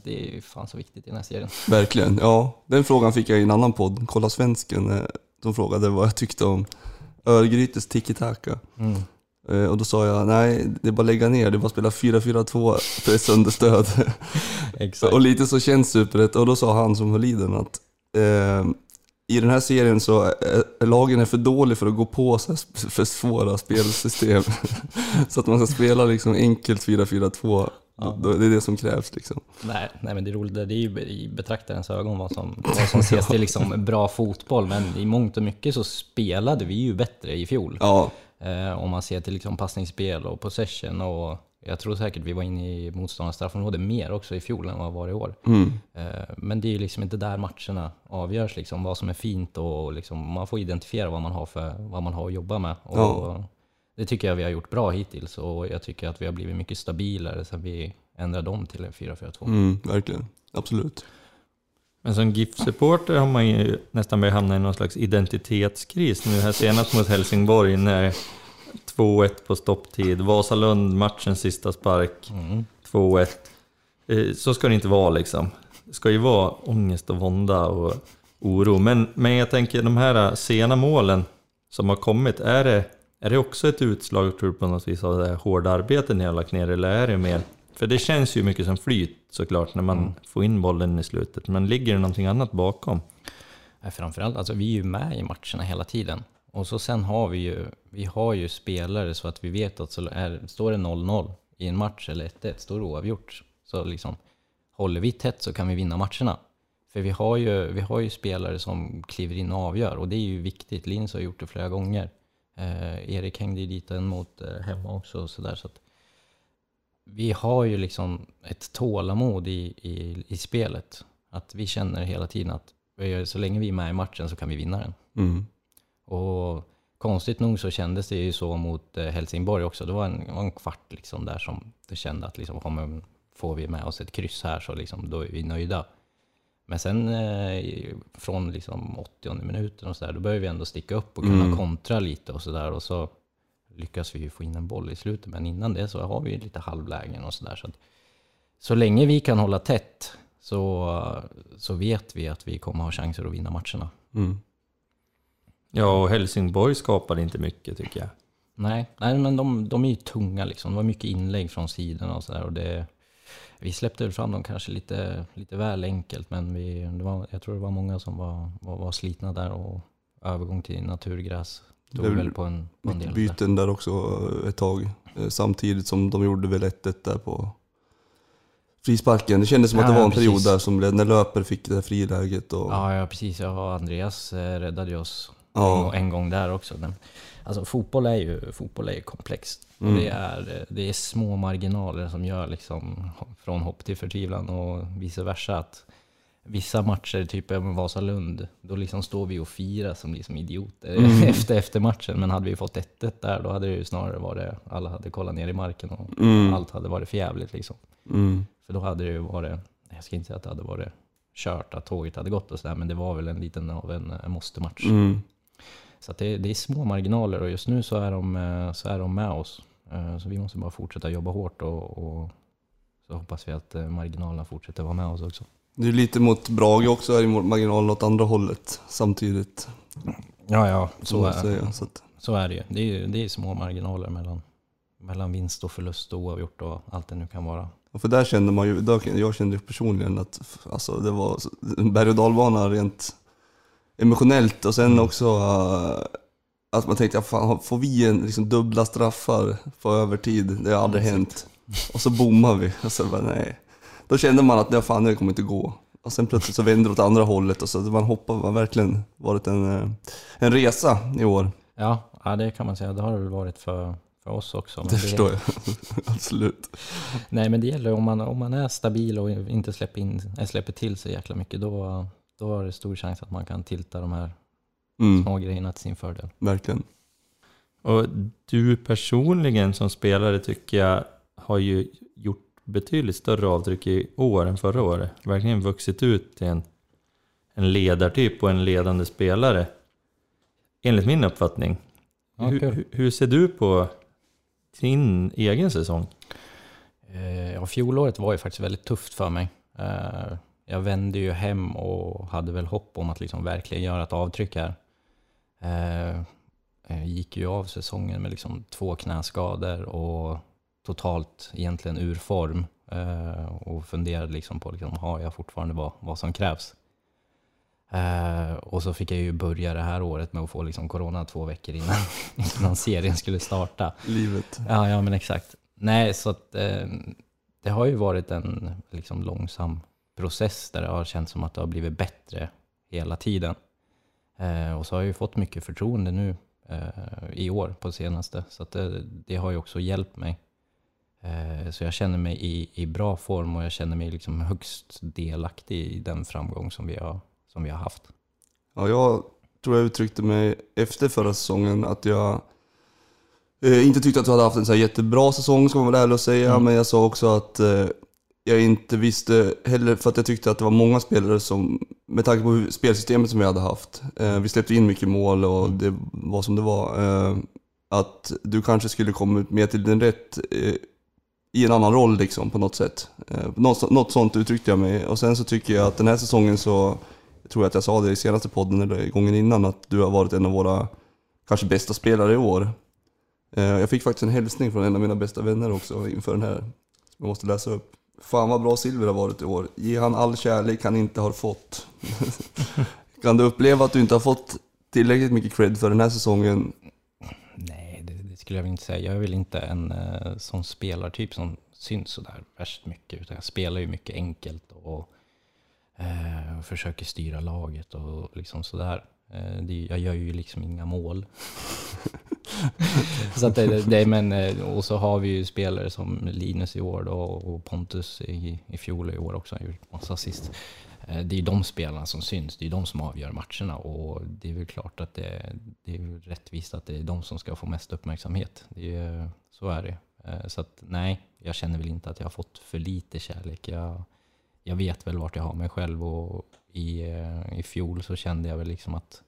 det är ju fan så viktigt i den här serien. Verkligen. Ja, den frågan fick jag i en annan podd, Kolla Svensken. eh, De frågade vad jag tyckte om Örgrytes tiki-taka. Mm. Eh, Och då sa jag, nej det är bara att lägga ner, det är bara att spela 4-4-2 pressunderstöd. Exakt. och lite så känns Superettan. Och då sa han som höll i den att eh, i den här serien så är lagen är för dålig för att gå på så för svåra spelsystem. så att man ska spela liksom enkelt 4-4-2. Ja. Det är det som krävs liksom. Nej, nej, men det är roligt. Det är ju i betraktarens ögon vad som, vad som ses till liksom bra fotboll. Men i mångt och mycket så spelade vi ju bättre i fjol. Ja, Eh, om man ser till liksom passningsspel och possession. Och jag tror säkert vi var inne i motståndarnas straffområde mer också i fjol än vad var i år. mm. Eh, men det är ju liksom inte där matcherna avgörs, liksom, vad som är fint och liksom, man får identifiera vad man har, för, vad man har att jobba med. Och Ja. Det tycker jag vi har gjort bra hittills och jag tycker att vi har blivit mycket stabilare sen vi ändrade om till en 4-4-2. Mm, verkligen. Absolut. Men som GIF-supporter har man ju nästan börjat hamna i någon slags identitetskris nu här senast mot Helsingborg när 2-1 på stopptid, Vasalund matchens sista spark, Mm. 2-1. Eh, Så ska det inte vara liksom. Det ska ju vara ångest och vånda och oro. Men, men jag tänker de här sena målen som har kommit, är det, är det också ett utslag tror du, på något vis av det här hårda arbetet ni har lagt ner eller är det mer för det känns ju mycket som flyt såklart när man får in bollen i slutet. Men ligger det någonting annat bakom? Framförallt, alltså vi är ju med i matcherna hela tiden. Och så sen har vi ju, vi har ju spelare så att vi vet att så är, står det 0-0 i en match eller 1-1, står det oavgjort. Så liksom, håller vi tätt så kan vi vinna matcherna. För vi har ju, vi har ju spelare som kliver in och avgör och det är ju viktigt. Linus har gjort det flera gånger. Eh, Erik hängde ju dit en mot eh, hemma också och sådär. Så att vi har ju liksom ett tålamod i, i, i spelet. Att vi känner hela tiden att så länge vi är med i matchen så kan vi vinna den. Mm. Och konstigt nog så kändes det ju så mot eh, Helsingborg också. Det var en, var en kvart liksom där som du kände att liksom, kommer, får vi med oss ett kryss här så liksom, då är vi nöjda. Men sen eh, från liksom 80 minuten och så där, då började vi ändå sticka upp och kunna Mm. kontra lite och så där. Och så lyckas vi ju få in en boll i slutet. Men innan det så har vi ju lite halvlägen och så där. Så, att, så länge vi kan hålla tätt så, så vet vi att vi kommer ha chanser att vinna matcherna. Mm. Ja, och Helsingborg skapade inte mycket tycker jag. Nej, nej men de, de är ju tunga liksom. Det var mycket inlägg från sidorna och sådär. Vi släppte väl fram dem kanske lite, lite väl enkelt, men vi, det var, jag tror det var många som var, var, var slitna där och övergång till naturgräs Det tog väl på en, på en del. där. byten där också eh, ett tag. Eh, Samtidigt som de gjorde väl 1 där på frisparken. Det kändes som att det var en period precis. där som när Löper fick det här friläget. Och, Ja, ja, precis. Jag och Andreas eh, räddade oss Ja. en, gång, där också. Men, alltså, fotboll är ju fotboll är ju komplext. Mm. det, är, det är små marginaler som gör liksom, från hopp till förtvivlan och vice versa. Att vissa matcher, typ Vasalund, då liksom står vi och firar som liksom idioter Mm. efter, efter matchen. Men hade vi fått 1 där, då hade det ju snarare varit alla hade kollat ner i marken och Mm. allt hade varit förjävligt. Liksom. Mm. För då hade det ju varit, jag ska inte säga att det hade varit kört, att tåget hade gått och sådär, men det var väl en liten av en, en måste-match. Så det, det är små marginaler och just nu så är de, eh, så är de med oss. Eh, Så vi måste bara fortsätta jobba hårt och, och så hoppas vi att eh, marginalerna fortsätter vara med oss också. Det är lite mot Brage också här i marginalen åt andra hållet samtidigt. Ja, ja, Så är, säga. Så att, så är det ju. Det är, det är små marginaler mellan, mellan vinst och förlust och oavgjort och allt det nu kan vara. och för där kände man ju, jag kände personligen att alltså, det var en berg och dalbana rent emotionellt och sen också uh, att man tänkte, fan, får vi en liksom, dubbla straffar på övertid? Det har aldrig hänt. Och så bommar vi. Och så bara, nej. Då kände man att det, fan, det kommer inte gå. Och sen plötsligt så vänder det åt andra hållet och så man hoppar, det har verkligen varit en, eh, en resa i år. Ja, ja, det kan man säga. Det har det väl varit för, för oss också. men Det förstår jag. Absolut. Nej, men det gäller om man, om man är stabil och inte släpper, in, släpper till sig jäkla mycket, då, då har det stor chans att man kan tilta de här Mm, små grejerna till sin fördel. verkligen. Och du personligen som spelare tycker jag har ju gjort betydligt större avtryck i år än förra året. Verkligen vuxit ut till en, en ledartyp och en ledande spelare. Enligt min uppfattning. Ja, hur, hur- ser du på din egen säsong? Eh, Ja, fjolåret var ju faktiskt väldigt tufft för mig. Eh, Jag vände ju hem och hade väl hopp om att liksom verkligen göra ett avtryck här. Eh, Jag gick ju av säsongen med liksom två knäskador och totalt egentligen ur form. Eh, Och funderade liksom på, liksom, har jag fortfarande vad, vad som krävs? Eh, och så fick jag ju börja det här året med att få liksom corona två veckor innan, innan serien skulle starta. Livet. Ja, ja men exakt. Nej, så att eh, det har ju varit en liksom, långsam process där det har känts som att det har blivit bättre hela tiden. Eh, och så har jag ju fått mycket förtroende nu eh, i år på senaste. Så det, det har ju också hjälpt mig. Eh, så jag känner mig i, i bra form och jag känner mig liksom högst delaktig i den framgång som vi har, som vi har haft. Ja, jag tror jag uttryckte mig efter förra säsongen att jag eh, inte tyckte att du hade haft en så jättebra säsong, ska man väl ärlig och säga. Mm. Men jag sa också att eh, jag inte visste heller, för att jag tyckte att det var många spelare som, med tanke på spelsystemet som vi hade haft, eh, vi släppte in mycket mål och det var som det var, eh, att du kanske skulle komma mer till din rätt eh, i en annan roll liksom på något sätt. Eh, något, något sånt uttryckte jag mig. Och sen så tycker jag att den här säsongen så jag tror att jag sa det i senaste podden eller gången innan att du har varit en av våra kanske bästa spelare i år. Eh, Jag fick faktiskt en hälsning från en av mina bästa vänner också inför den här, som jag måste läsa upp. Fan vad bra Silver har varit i år. Ge han all kärlek han inte har fått. kan du uppleva att du inte har fått tillräckligt mycket cred för den här säsongen? Nej, det, det skulle jag väl inte säga. Jag är väl inte en uh, sån spelartyp som syns sådär värst mycket. Utan jag spelar ju mycket enkelt och eh, försöker styra laget och liksom sådär. Eh, det, jag gör ju liksom inga mål. så att det, det, men, eh, och så har vi ju spelare som Linus i år då, och Pontus i, i fjol och i år också, han gjort massa assist. Eh, Det är de spelarna som syns, det är de som avgör matcherna och det är väl klart att det, det är rättvist att det är de som ska få mest uppmärksamhet. Det är, så är det. Så att nej, jag känner väl inte att jag har fått för lite kärlek. Jag, jag vet väl vart jag har mig själv och i, eh, i fjol så kände jag väl liksom att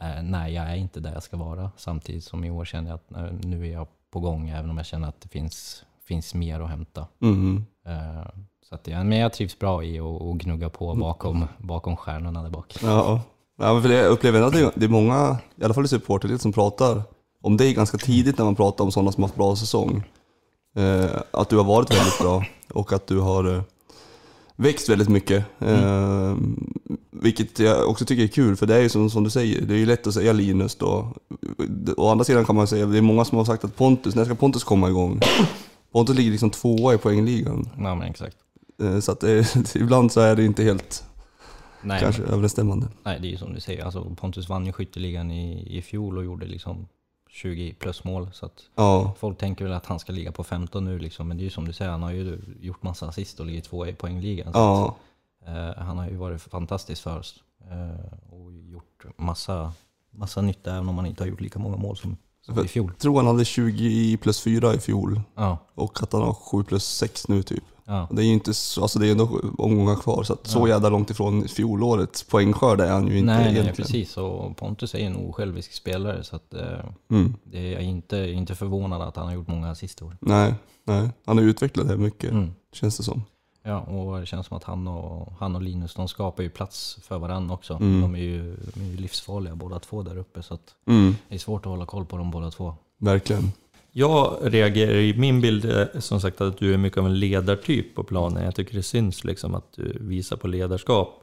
eh, nej, jag är inte där jag ska vara. Samtidigt som i år känner jag att eh, nu är jag på gång, även om jag känner att det finns, finns mer att hämta. Mm. Så att, men jag trivs bra i att gnugga på bakom, bakom stjärnorna där bak. Ja, ja för jag upplever att det, är många, i alla fall i supporterled, som pratar om dig ganska tidigt när man pratar om sådana som har haft bra säsong. Att du har varit väldigt bra och att du har växt väldigt mycket. Eh, vilket jag också tycker är kul, för det är ju som, som du säger, det är ju lätt att säga Linus då. Å andra sidan kan man säga, det är många som har sagt att Pontus, när ska Pontus komma igång? Pontus ligger liksom tvåa i poängligan. Ja, men exakt. Eh, så att det, ibland så är det inte helt Nej, kanske överensstämmande. nej, det är ju som du säger. Alltså, Pontus vann ju skytteligan i, i fjol och gjorde liksom 20 plus mål. Så att Ja, folk tänker väl att han ska ligga på 15 nu liksom. Men det är ju som du säger, han har ju gjort massa assist och ligger tvåa i poängligan. Så ja. att, eh, han har ju varit fantastisk för oss. Eh, och gjort massa, massa nytta även om han inte har gjort lika många mål som, som i fjol. Jag tror han hade 20 plus 4 i fjol Ja, och att han har 7 plus 6 nu typ. Ja. Det är ju inte så, alltså det är ändå omgångar kvar så att så jävla långt ifrån fjolårets poängskörd är han ju inte nej, nej, egentligen. precis. Och Pontus är ju en osjälvisk spelare. Så att, eh, Mm. det är jag inte, inte förvånad att han har gjort många assist i år. Nej, nej, han har utvecklat det mycket Mm. känns det som. Ja, och det känns som att han och, han och Linus, de skapar ju plats för varandra också. Mm. De är ju, de är ju livsfarliga båda två där uppe, så att Mm, det är svårt att hålla koll på dem båda två. verkligen. Jag reagerar i min bild är som sagt att du är mycket av en ledartyp på planen. Jag tycker det syns liksom att du visar på ledarskap.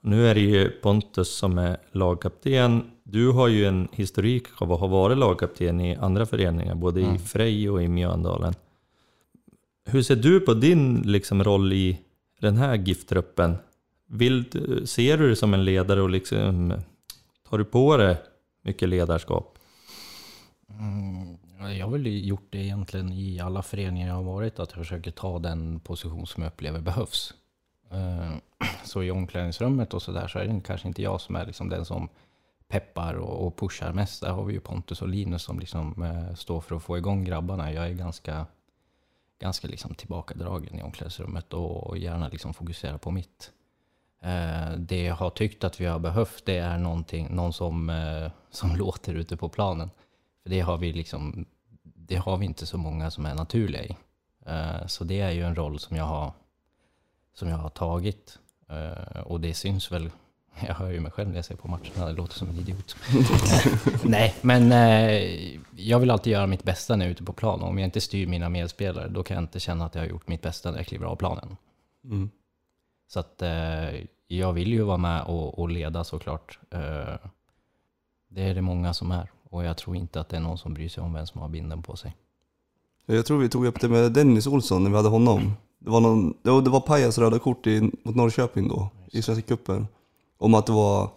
Nu är det ju Pontus som är lagkapten. Du har ju en historik av att ha varit lagkapten i andra föreningar, både i Mm. Frej och i Mjöndalen. Hur ser du på din liksom, roll i den här GIF-truppen? Vill, ser du dig som en ledare och liksom, tar du på dig mycket ledarskap? Mm, Eh, jag har väl gjort det egentligen i alla föreningar jag har varit, att jag försöker ta den position som jag upplever behövs. Eh, så i omklädningsrummet och sådär så är det kanske inte jag som är liksom den som peppar och pushar mest. Där har vi ju Pontus och Linus som liksom eh, står för att få igång grabbarna. Jag är ganska, ganska liksom tillbakadragen i omklädningsrummet och gärna liksom fokuserar på mitt. Det jag har tyckt att vi har behövt det är någon som, som låter ute på planen. För det har vi liksom, det har vi inte så många som är naturliga i. Eh, Så det är ju en roll som jag har, som jag har tagit. Eh, Och det syns väl, jag hör ju mig själv när jag ser på matcherna, det låter som en idiot. Nej, men eh, jag vill alltid göra mitt bästa när jag är ute på plan. Om jag inte styr mina medspelare, då kan jag inte känna att jag har gjort mitt bästa när jag kliver av planen. Mm. Så att eh, jag vill ju vara med och, och leda såklart. Eh, det är det många som är. Och jag tror inte att det är någon som bryr sig om vem som har binden på sig. Jag tror vi tog upp det med Dennis Olsson när vi hade honom. Det var, någon, det var, det var Pajas röda kort i, mot Norrköping då, i Svenska cupen. Om att det var,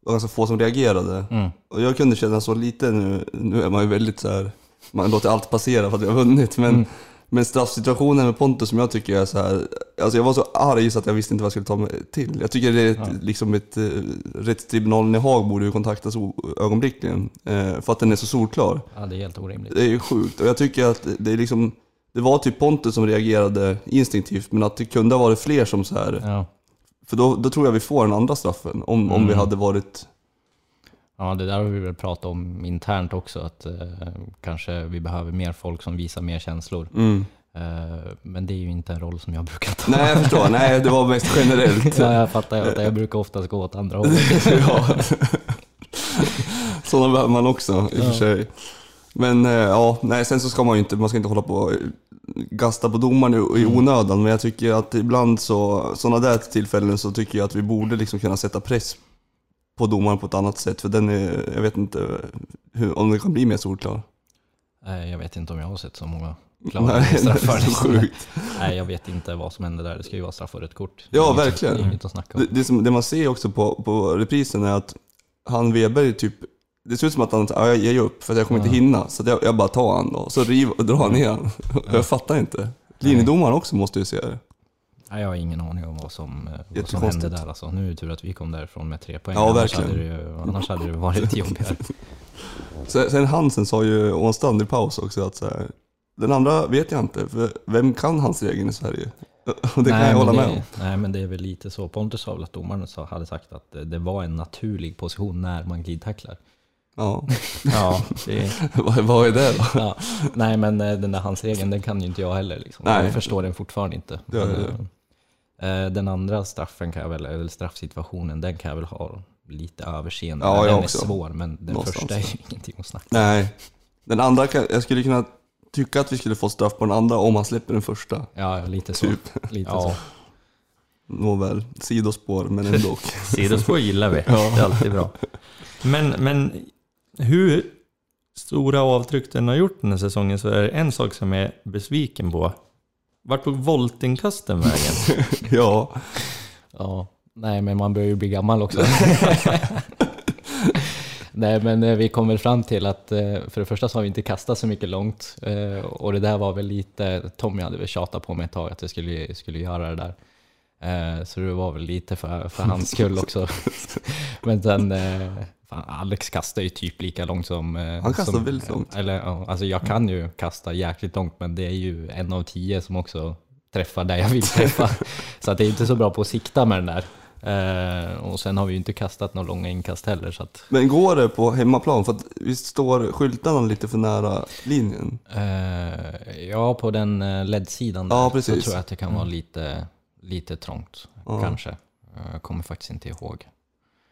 var ganska få som reagerade. Mm. Och jag kunde känna så lite nu, nu är man ju väldigt så här, man låter allt passera för att vi har vunnit. Men, Mm. Men straffsituationen med Pontus som jag tycker är så här, alltså jag var så arg så att jag visste inte vad jag skulle ta mig till. Jag tycker det är ett, Ja. liksom ett, eh, rättstribunalen i Haag borde ju kontaktas ögonblickligen. Eh, för att den är så solklar. Ja, det är helt orimligt. Det är ju sjukt. Och jag tycker att det är liksom, det var typ Pontus som reagerade instinktivt, men att det kunde ha varit fler som så här. Ja. För då, då tror jag vi får den andra straffen, om, om vi Mm. hade varit... ja, det där har vi väl pratat om internt också. Att eh, kanske vi behöver mer folk som visar mer känslor. Mm. Eh, men det är ju inte en roll som jag brukar ta. Nej jag förstår, nej det var mest generellt. Ja, jag fattar att jag brukar oftast gå åt andra hållet. ja. Sådana behöver man också i och för sig. Men eh, ja, nej sen så ska man ju inte, man ska inte hålla på och gasta på domaren i, i onödan. Men jag tycker att ibland så, sådana där tillfällen så tycker jag att vi borde liksom kunna sätta press på domaren på ett annat sätt. För den är, jag vet inte hur, om den kan bli mer solklar. Nej, jag vet inte om jag har sett så många klara straffar. sjukt. Nej, jag vet inte vad som hände där. Det ska ju vara straff och rött kort. Ja, inget- verkligen. Inget att snacka om. Det, det, som, det man ser också på, på reprisen är att han Weber typ det ser ut som att han, ja, jag ger upp för att jag kommer inte hinna. Så jag, jag bara tar han då, så riv, drar han ner han. Jag fattar inte. Linjedomaren också måste ju se det. Nej, jag har ingen aning om vad som, eh, vad som hände där. Alltså. Nu är det tur att vi kom därifrån med tre poäng. Ja, annars, verkligen. hade det, ju- annars hade det varit jobbigare. Sen, sen Hansen sa ju Ånstrand i paus också att så här, den andra vet jag inte, för vem kan hans regeln i Sverige? Och det kan jag men hålla det, med om. Nej, men det är väl lite så. Pontus sa väl att domaren hade sagt att det- det var en naturlig position när man glidtacklar. Ja. Ja, det, vad, vad är det då? Ja, nej, men eh, den där handsregeln, den kan ju inte jag heller. Liksom. Nej. Jag förstår den fortfarande inte. Det gör det. Eh, Den andra straffen kan jag väl, eller straffsituationen, den kan jag väl ha lite överseende Ja, Den är också. svår, men den Någonstans första är ju ingenting att snacka Nej. Den andra, kan, jag skulle kunna tycka att vi skulle få straff på den andra om han släpper den första. Ja, lite så. Typ. Lite ja. så. Nåväl, sidospår, men ändå. sidospår gillar vi. Det är alltid bra. Men, men hur stora avtryck den har gjort den här säsongen så är det en sak som jag är besviken på. Vart tog voltinkasten vägen? ja. Ja, nej men man börjar ju bli gammal också. nej men eh, vi kom väl fram till att eh, för det första så har vi inte kastat så mycket långt eh, och det där var väl lite, Tommy hade väl tjatat på mig ett tag att jag skulle, skulle göra det där. Så det var väl lite för, för hans skull också. Men sen, fan, Alex kastar ju typ lika långt som... eh, Han kastar som, väldigt långt. Eller, ja, alltså jag kan ju kasta jäkligt långt men det är ju en av tio som också träffar där jag vill träffa. Så att det är inte så bra på att sikta med den där. Eh, och sen har vi ju inte kastat några långa inkast heller. Så att, Men går det på hemmaplan? För att visst står skyltarna lite för nära linjen? eh, ja, på den eh, LED-sidan där Ja, så tror jag att det kan vara lite, lite trångt. Ja. Kanske. Jag kommer faktiskt inte ihåg.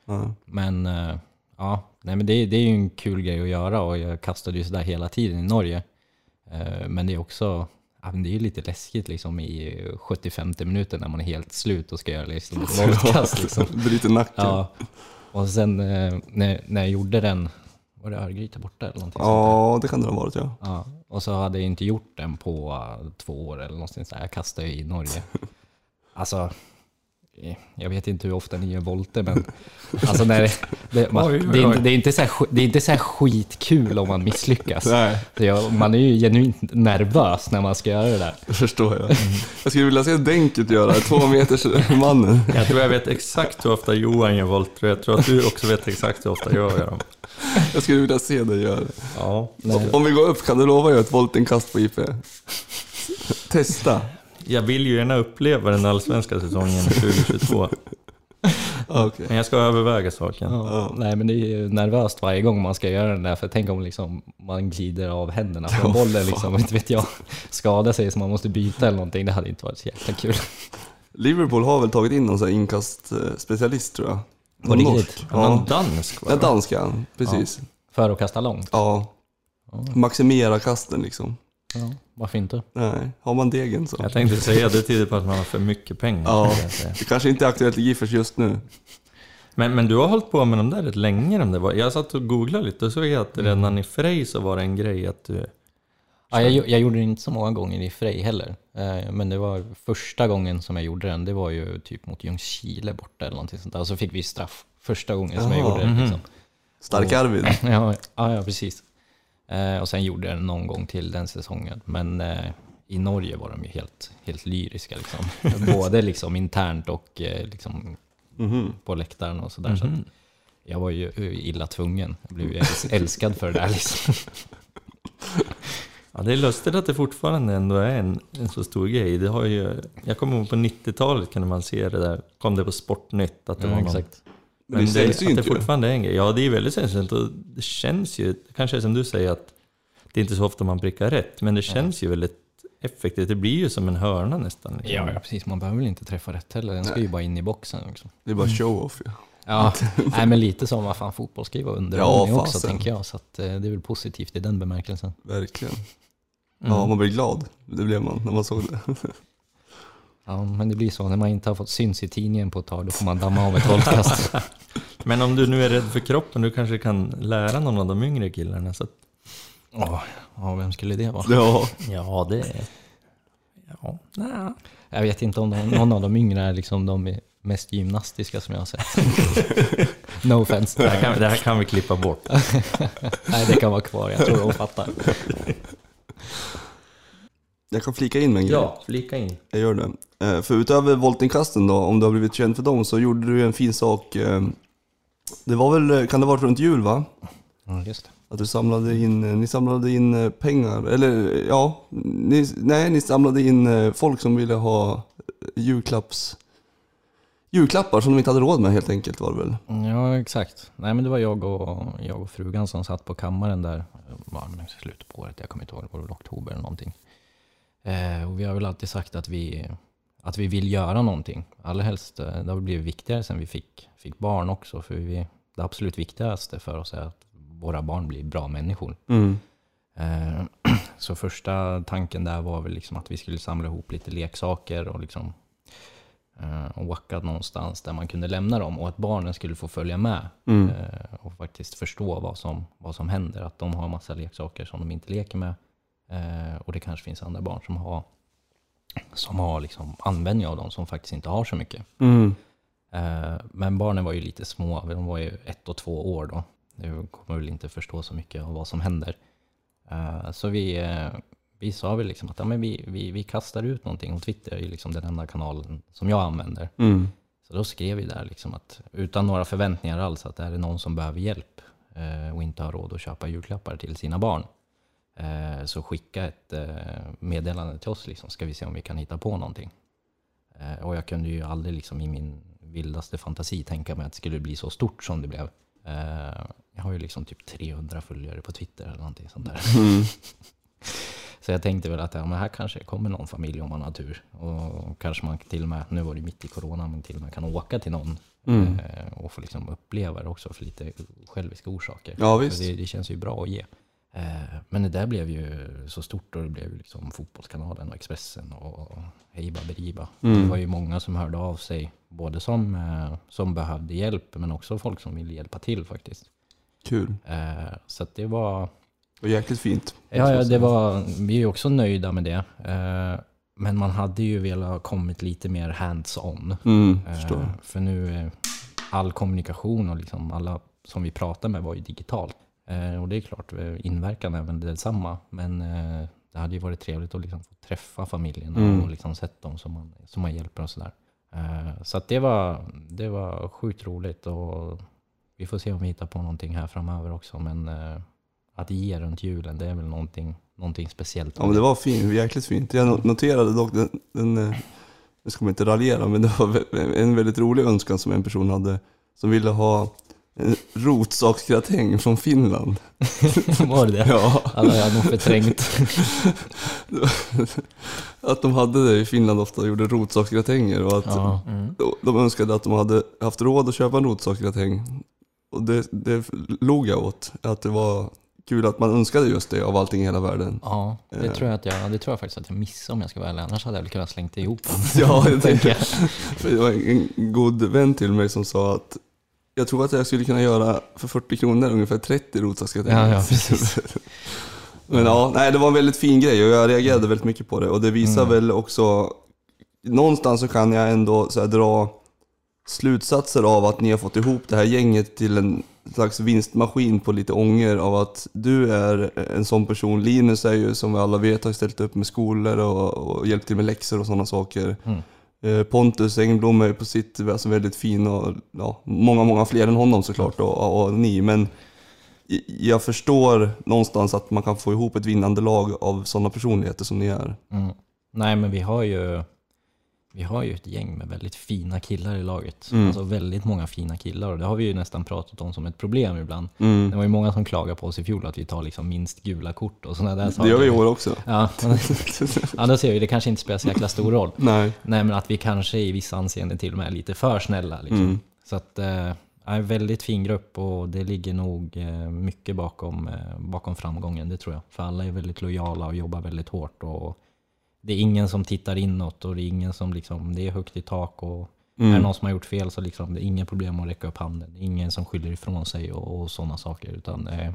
Ja. Men eh, ja, nej, men det, det är ju en kul grej att göra och jag kastade ju sådär hela tiden i Norge. Eh, Men det är också ja, men det är lite läskigt liksom i 75 minuter när man är helt slut och ska göra liksom ett voltkast. Liksom. Bryter nacken. Ja. Och sen eh, när, när jag gjorde den, var det Örgryte borta eller någonting sånt Ja, det kan det ha varit ja. Ja. Och så hade jag inte gjort den på eh, två år eller någonting sånt där. Jag kastade ju i Norge. Alltså, jag vet inte hur ofta ni gör volter men alltså när det, det, man, Oj, oj, det, är, inte- det, är inte så här, det är inte så här skitkul om man misslyckas. Jag, man är ju genuint nervös när man ska göra det där. det förstår jag. Jag skulle vilja se Denket göra det, två meters mannen. Jag tror jag vet exakt hur ofta Johan gör volter och jag tror att du också vet exakt hur ofta jag gör dem. Jag skulle vilja se dig göra det. Ja. Om vi går upp, kan du lova att göra ett voltinkast på IP? Testa. Jag vill ju gärna uppleva den allsvenska säsongen 2022. Ja, Okej. Men jag ska överväga saken. Ja, nej men det är ju nervöst varje gång man ska göra den där, för tänk om liksom man glider av händerna från bollen liksom, inte vet jag, skadar sig så man måste byta eller någonting, det hade inte varit så jäkla kul. Liverpool har väl tagit in någon sån här inkastspecialist tror jag. På Någon riktigt? Ja. Ja, Någon dansk va? den danskan, precis. För att kasta långt? Ja. Maximera kasten liksom. Ja, varför inte? Nej, har man degen så. Jag tänkte säga, det tyder på att man har för mycket pengar. Ja. Det kanske inte är aktuellt i Giffers just nu. Men, men du har hållit på med de där rätt länge. De där. var- Jag satt och googlade lite och såg jag att redan i Frej så var det en grej att du... Ja, jag, jag gjorde det inte så många gånger i Frej heller, eh, men det var första gången som jag gjorde den, det var ju typ mot Ljungskile borta eller någonting sånt där, och så fick vi straff första gången som jag gjorde det. Liksom. Stark Arvid. Ja, ja, ja precis. Eh, och sen gjorde jag den någon gång till den säsongen. Men eh, i Norge var de ju helt, helt lyriska. Liksom. Både liksom internt och eh, liksom Mhm. på läktaren och sådär. Så att jag var ju eh, illa tvungen. Jag blev ju äls- älskad för det där. Liksom. Ja, det är lustigt att det fortfarande ändå är en, en så stor grej. Det har ju, jag kommer ihåg på 90-talet kunde man se det där, kom det på Sportnytt att det var Ja, någon exakt. Men det är att sällsynt det ju. fortfarande är en grej. Ja, det är väldigt sällsynt och det känns ju, det kanske som du säger att det är inte så ofta man prickar rätt, men det känns ju väldigt effektivt. Det blir ju som en hörna nästan. liksom. Ja, ja, precis. Man behöver väl inte träffa rätt heller. Den ska ju bara in i boxen. Liksom. Det är bara show-off ju. Ja, nej, men lite som vad fan fotboll ska ju vara Ja, underhållning också, fasen. tänker jag. Så att, eh, det är väl positivt i den bemärkelsen. Verkligen. Mm. Ja, man blir glad. Det blev man när man såg det. Ja, men det blir så. När man inte har fått syns i tidningen på ett tag, då får man damma av ett voltkast. Men om du nu är rädd för kroppen, du kanske kan lära någon av de yngre killarna. Så att, ja, vem skulle det vara? Ja, ja, det är... Ja, nej. Jag vet inte om de, någon av de yngre är liksom de mest gymnastiska som jag har sett. no offense. Det här, kan, det här kan vi klippa bort. Nej, det kan vara kvar. Jag tror de fattar. Jag kan flika in med en grej. Ja, flika in. Jag gör det. Eh, För utöver voltinkasten då, om du har blivit känd för dem, så gjorde du en fin sak. Det var väl, kan det ha varit runt jul va? Ja, just det. Att du samlade in, eh, ni samlade in eh, pengar, eller eh, ja, ni, nej ni samlade in folk som ville ha julklapps, julklappar som de inte hade råd med helt enkelt var det väl? Ja, exakt. Nej, men det var jag och, jag och frugan som satt på kammaren där ja, men slutet på året. Jag kommer inte ihåg, det var väl oktober eller någonting. Eh, och vi har väl alltid sagt att vi, att vi vill göra någonting. Allra helst, det har blivit viktigare sen vi fick, fick barn också. För vi, det absolut viktigaste för oss är att våra barn blir bra människor. Mm. Eh, Så första tanken där var väl liksom att vi skulle samla ihop lite leksaker och liksom eh, åka någonstans där man kunde lämna dem och att barnen skulle få följa med Mm. eh, och faktiskt förstå vad som, vad som händer. Att de har massa leksaker som de inte leker med och det kanske finns andra barn som har, som har liksom användning av dem som faktiskt inte har så mycket. Mm. Eh, Men barnen var ju lite små, de var ju ett och två år då. De kommer väl inte förstå så mycket av vad som händer. Eh, Så vi, eh, vi sa väl liksom att ja, men vi, vi, vi kastar ut någonting och Twitter är ju liksom den enda kanalen som jag använder. Mm. Så då skrev vi där liksom att utan några förväntningar alls att det är någon som behöver hjälp och inte har råd att köpa julklappar till sina barn. Så skicka ett meddelande till oss liksom, ska vi se om vi kan hitta på någonting. Och jag kunde ju aldrig liksom i min vildaste fantasi tänka mig att det skulle bli så stort som det blev. Eh, Jag har ju liksom typ 300 följare på Twitter eller någonting sånt där. Mm. Så jag tänkte väl att ja, men här kanske kommer någon familj om man har tur. Och kanske man till och med, nu var det mitt i corona, men till och med kan åka till någon Mm. eh, och få liksom uppleva det också för lite själviska orsaker. Ja visst. det, det känns ju bra att ge. Eh, Men det där blev ju så stort och det blev liksom Fotbollskanalen och Expressen och Hej Baberiba. Mm. Det var ju många som hörde av sig, både som, eh, som behövde hjälp men också folk som ville hjälpa till faktiskt. Kul. Eh, Så det var, Och jäkligt fint. Ja, ja det var, vi är också nöjda med det. Men man hade ju velat ha kommit lite mer hands-on. Mm. För nu, all kommunikation och liksom alla som vi pratade med var ju digitalt. Eh, Och det är klart, eh, inverkan är väl detsamma. Men eh, det hade ju varit trevligt att liksom få träffa familjerna Mm. och liksom sett dem som man, som man hjälper och sådär. Så det var, det var sjukt roligt och vi får se om vi hittar på någonting här framöver också. Men att ge runt julen, det är väl någonting, någonting speciellt. Ja men det var fint, jäkligt fint. Jag no- noterade dock den, den nu ska man inte raljera, men det var en väldigt rolig önskan som en person hade. Som ville ha rotsaksgratäng från Finland. var det det? Ja, Alla jag nog förträngt. att de hade det i Finland ofta, gjorde rotsaksgratänger och att Ja. de önskade att de hade haft råd att köpa en rotsaksgratäng. Och det, det log jag åt, att det var kul att man önskade just det av allting i hela världen. Ja, det Eh. tror, jag att jag, det tror jag faktiskt att jag missade om jag ska vara ärlig. Annars hade jag väl kunnat slängt ihop. Ja, jag tänker det var en god vän till mig som sa att jag tror att jag skulle kunna göra för 40 kronor ungefär 30 rotsaksgratänger. Ja, ja, precis. Men ja, nej det var en väldigt fin grej och jag reagerade väldigt mycket på det. Och det visar Mm. väl också, någonstans så kan jag ändå så här, dra slutsatser av att ni har fått ihop det här gänget till en slags vinstmaskin på lite ånger av att du är en sån person. Linus är ju som vi alla vet har ställt upp med skolor och, och hjälpt till med läxor och sådana saker. Mm. Eh, Pontus Engblom är ju på sitt alltså väldigt fin och ja, många, många fler än honom såklart och, och ni. Men jag förstår någonstans att man kan få ihop ett vinnande lag av sådana personligheter som ni är. Mm. Nej, men vi har ju vi har ju ett gäng med väldigt fina killar i laget. Mm. Alltså väldigt många fina killar och det har vi ju nästan pratat om som ett problem ibland. Mm. Det var ju många som klagade på oss i fjol att vi tar liksom minst gula kort och sådana där Det saker. gör vi i år också. Ja, ja, då ser vi det kanske inte spelar så jäkla stor roll. Nej. Nej, men att vi kanske i vissa anseenden till och med är lite för snälla. Liksom. Mm. Så att, eh, en väldigt fin grupp och det ligger nog eh, mycket bakom, eh, bakom framgången, det tror jag. För alla är väldigt lojala och jobbar väldigt hårt. Och det är ingen som tittar inåt och det är ingen som liksom, det är högt i tak och är det Mm. någon som har gjort fel så liksom, det är inga problem att räcka upp handen. Det är ingen som skyller ifrån sig och, och sådana saker. Utan är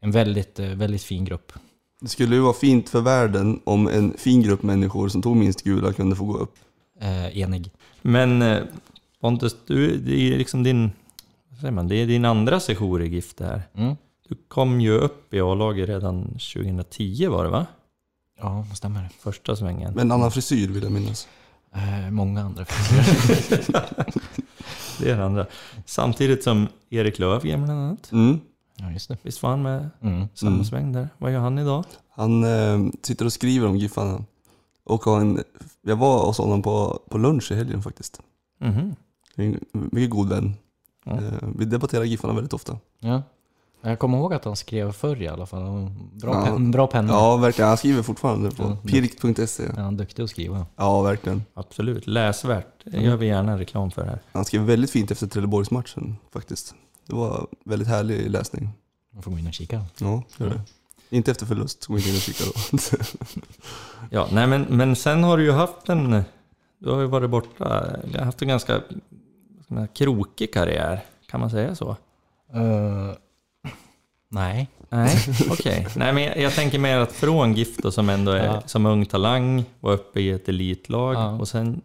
en väldigt, eh, väldigt fin grupp. Det skulle ju vara fint för världen om en fin grupp människor som tog minst gula kunde få gå upp. Eh, enig. Men eh, Pontus, du, det är liksom din, vad säger man, det är din andra sejour i GIF det här. Mm. Du kom ju upp i A-laget redan 2010 var det va? Ja, det stämmer. Första svängen. Med en annan frisyr vill jag minnas. Eh, många andra frisyrer. Det är det andra. Samtidigt som Erik Löfgren bland annat. Mm. ja, just det. Visst var han med Mm. samma Mm. sväng där? Vad gör han idag? Han eh, sitter och skriver om Giffarna. Och har en, jag var hos honom på, på lunch i helgen faktiskt. Mhm. En mycket god vän. Ja. Eh, vi debatterar Giffarna väldigt ofta. Ja. Jag kommer ihåg att han skrev förr i alla fall. Bra, Ja. pen, bra penna. Ja, verkligen. Han skriver fortfarande på Ja. pirkt.se. Ja, han är duktig att skriva. Ja, verkligen. Absolut, läsvärt. Det gör vi gärna reklam för här. Han skrev väldigt fint efter Trelleborgsmatchen faktiskt. Det var väldigt härlig läsning. Man får gå in och kika. Ja, gör det. Inte efter förlust, gå inte in och kika då. Ja, nej men, men sen har du ju haft en... Du har ju varit borta, du har haft en ganska man säga, krokig karriär. Kan man säga så? Eh, nej. Nej, okej. Nej, men jag, jag tänker mer att från GIF då, som ändå är Ja. som ung talang, var uppe i ett elitlag Ja. och sen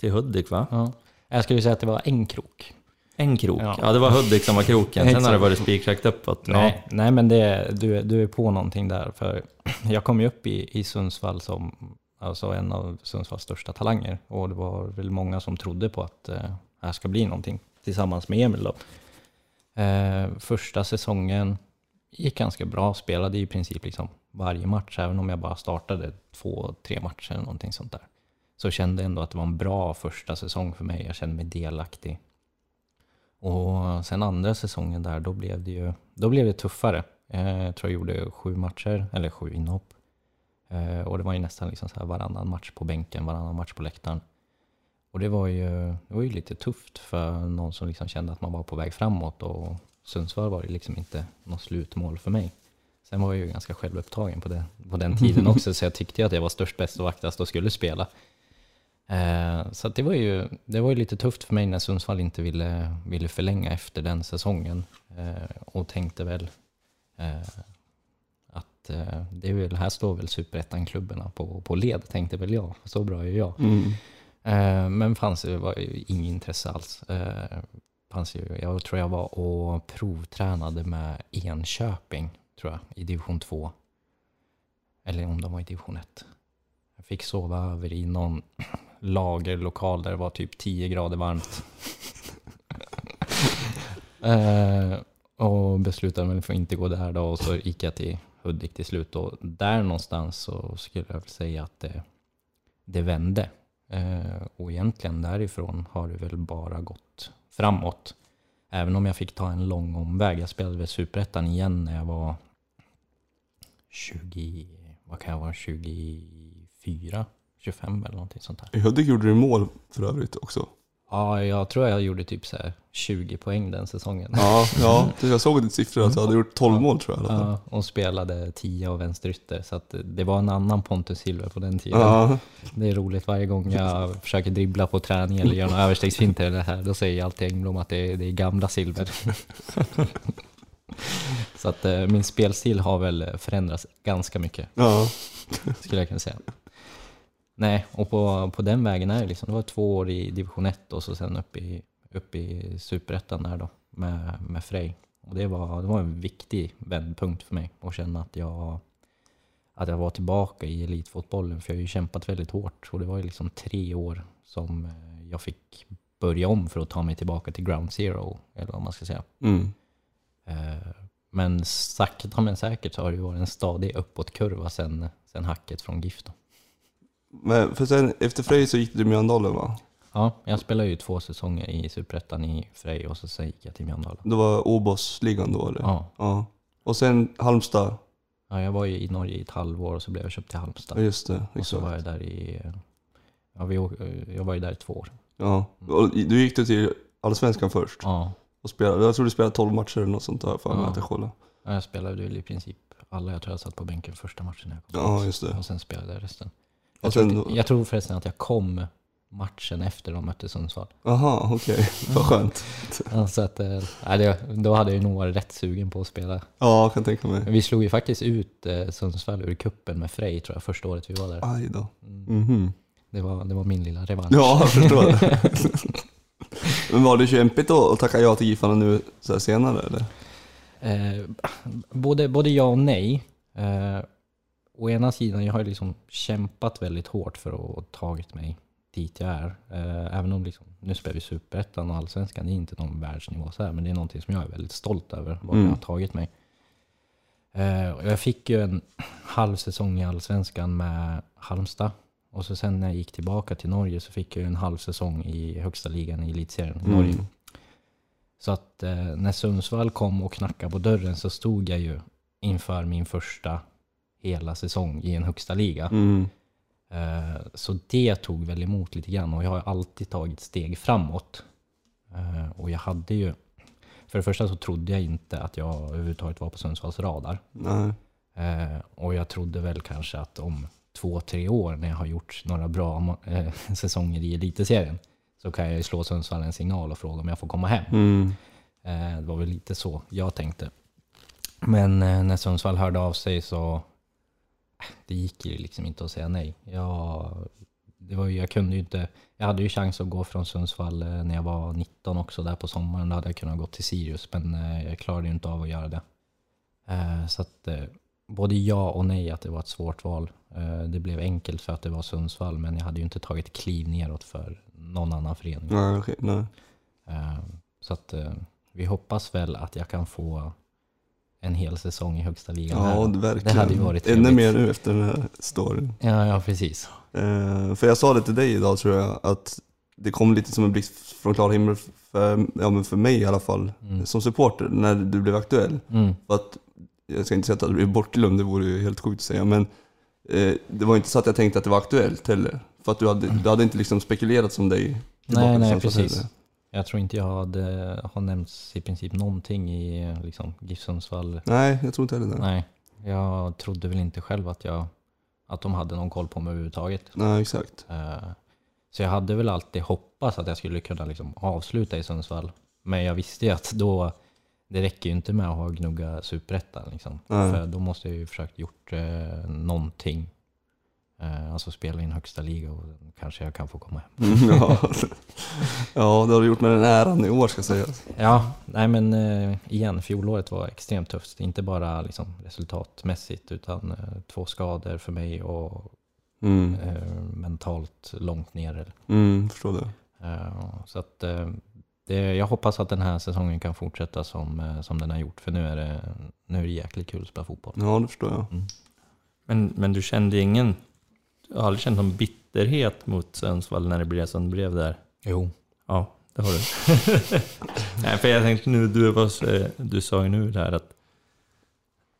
till Hudik va? Ja. Jag skulle säga att det var en krok. En krok. Ja, Ja. det var Hudik som var kroken. Sen har det varit spikrakt uppåt. Nej, nej men det, du, du är på någonting där. För jag kom ju upp i, i Sundsvall som alltså en av Sundsvalls största talanger. Och det var väl många som trodde på att eh, det här ska bli någonting tillsammans med Emil. Då. Eh, första säsongen gick ganska bra, spelade i princip liksom varje match, även om jag bara startade två, tre matcher eller någonting sånt där. Så kände jag ändå att det var en bra första säsong för mig. Jag kände mig delaktig. Och sen andra säsongen där, då blev det ju då blev det tuffare. Eh, jag tror jag gjorde sju matcher, eller sju inhopp. Eh, och det var ju nästan liksom så här varannan match på bänken, varannan match på läktaren. Och det var ju, det var ju lite tufft för någon som liksom kände att man var på väg framåt och Sundsvall var ju liksom inte något slutmål för mig. Sen var jag ju ganska självupptagen på, det, på den tiden också, så jag tyckte ju att jag var störst, bäst och vackrast och skulle spela. Eh, så det, var ju, det var ju lite tufft för mig när Sundsvall inte ville, ville förlänga efter den säsongen. Eh, och tänkte väl eh, att eh, det är väl, här står väl superettan-klubbarna på, på led, tänkte väl jag. Så bra är jag. Mm. Eh, men fanns det var ju inget intresse alls. Eh, fanns ju, jag tror jag var och provtränade med Enköping, tror jag, i division 2. Eller om de var i division 1. Jag fick sova över i någon lagerlokal där det var typ 10 grader varmt. eh, och beslutade mig för att inte gå där då och så gick jag till Hudik till slut. Och där någonstans så skulle jag väl säga att det, det vände. Eh, och egentligen därifrån har det väl bara gått framåt. Även om jag fick ta en lång omväg. Jag spelade väl Superettan igen när jag var 20, vad kan jag vara, 24, 25 eller någonting sånt där. I Hudik gjorde du mål för övrigt också. Ja, jag tror jag gjorde typ så här 20 poäng den säsongen. Ja, ja. Jag såg ditt siffror att du hade gjort 12 mål tror jag. Ja, och spelade 10 och vänsterytter. Så det var en annan Pontus Silver på den tiden. Ja. Det är roligt varje gång jag försöker dribbla på träning eller göra några överstegsfinter eller det här. Då säger alltid Engblom att det är, det är gamla Silver. Så att eh, min spelstil har väl förändrats ganska mycket, ja. skulle jag kunna säga. Nej, och på, på den vägen är det liksom, det var två år i division 1 och så sen upp i, upp i superettan där då med, med Frej. Och det var, det var en viktig vändpunkt för mig att känna att jag, att jag var tillbaka i elitfotbollen. För jag har ju kämpat väldigt hårt och det var ju liksom tre år som eh, jag fick börja om för att ta mig tillbaka till ground zero, eller vad man ska säga. Mm. Eh, Men sakta men säkert så har det ju varit en stadig uppåtkurva sen, sen hacket från GIF då. Men för sen, efter Frej så gick du till Mjölndalen va? Ja, jag spelade ju två säsonger i Superettan i Frej och så sen gick jag till Mjölndalen. Det var Obos-ligan då eller? Ja. ja. Och sen Halmstad, ja, jag var ju i Norge i ett halvår och så blev jag köpt till ja Halmstad. just det. Och så var Exakt. jag där i... Ja, vi, jag var ju där i två år. Ja. Och du gick du till Allsvenskan först? Ja, Och spelade, jag tror du spelade 12 matcher eller något sånt där för Ja. att jag kollade. jag spelade väl i princip alla. Jag tror jag satt på bänken första matchen när jag kom Ja just det. Och sen spelade jag resten. Jag, sen, tror, jag tror förresten att jag kom matchen efter de mötte Sundsvall. aha okej. Vad skönt. Så att, det, då hade jag nog varit rätt sugen på att spela. Ja, jag kan tänka mig. Vi slog ju faktiskt ut eh, Sundsvall ur kuppen med Frej tror jag, första året vi var där. Aj då. Mm. Mhm. Det, var, det var min lilla revansch. Ja, jag förstår det. Men var det kämpigt då att tacka ja till Giffarna nu så senare eller? Eh, både, både ja och nej. Eh, å ena sidan, jag har liksom kämpat väldigt hårt för att ha tagit mig dit jag är. Eh, även om liksom, nu spelar vi superettan och allsvenskan, det är inte någon världsnivå så här, men det är någonting som jag är väldigt stolt över, vad Mm. jag har tagit mig. Eh, jag fick ju en halv säsong i allsvenskan med Halmstad. Och så sen när jag gick tillbaka till Norge så fick jag en halv säsong i högsta ligan i elitserien i Norge. Mm. Så att eh, när Sundsvall kom och knackade på dörren så stod jag ju inför min första hela säsong i en högsta liga. Mm. Eh, så det tog väl emot lite grann och jag har alltid tagit steg framåt. Eh, och jag hade ju, för det första så trodde jag inte att jag överhuvudtaget var på Sundsvalls radar. Nej. Eh, och jag trodde väl kanske att om två, tre år när jag har gjort några bra säsonger i elitserien så kan jag ju slå Sundsvall en signal och fråga om jag får komma hem. Mm. Det var väl lite så jag tänkte. Men när Sundsvall hörde av sig så det gick ju liksom inte att säga nej. Jag, det var ju, jag kunde ju inte, jag hade ju chans att gå från Sundsvall eh, när jag var 19 också där på sommaren. Då hade jag kunnat gå till Sirius men eh, jag klarade ju inte av att göra det. Eh, Så att både ja och nej att det var ett svårt val. Det blev enkelt för att det var Sundsvall men jag hade ju inte tagit kliv neråt för någon annan förening. Nej, okej, nej. Så att vi hoppas väl att jag kan få en hel säsong i högsta ligan här. Ja, det verkligen. Det hade ju varit Ännu trevligt. mer nu efter den här storyn. Ja, ja precis. Eh, för jag sa det till dig idag tror jag, att det kom lite som en blixt från klar himmel för, ja, men för mig i alla fall, Mm. som supporter, när du blev aktuell. Mm. För att, jag ska inte säga att du blev bortglömd, det vore ju helt sjukt att säga, men eh, det var inte så att jag tänkte att det var aktuellt heller. För att du hade, du hade inte liksom spekulerat som dig tillbaka Nej, nej, precis. Jag tror inte jag hade, har nämnts i princip någonting i liksom, GIF Sundsvall. Nej, jag tror inte heller det. Nej, jag trodde väl inte själv att, jag, att de hade någon koll på mig överhuvudtaget. Nej, exakt. Eh, Så jag hade väl alltid hoppats att jag skulle kunna liksom avsluta i Sundsvall. Men jag visste ju att då, det räcker ju inte med att ha gnugga superettan. Liksom. För då måste jag ju försökt gjort eh, någonting. Eh, alltså spela i en högsta liga och kanske jag kan få komma hem. Mm, ja. ja, det har du gjort med den äran i år ska sägas. Ja, nej men eh, igen, fjolåret var extremt tufft. Inte bara liksom, resultatmässigt utan eh, två skador för mig och Mm. mentalt långt ner. Mm, förstår det. Så att det, jag hoppas att den här säsongen kan fortsätta som, som den har gjort. För nu är, det, nu är det jäkligt kul att spela fotboll. Ja, det förstår jag. Men, men du kände ingen... Du har aldrig känt någon bitterhet mot Sundsvall när det blev som det blev där? Jo. Ja, det har du. Nej, för jag tänkte nu, du, var, så- du sa ju nu där att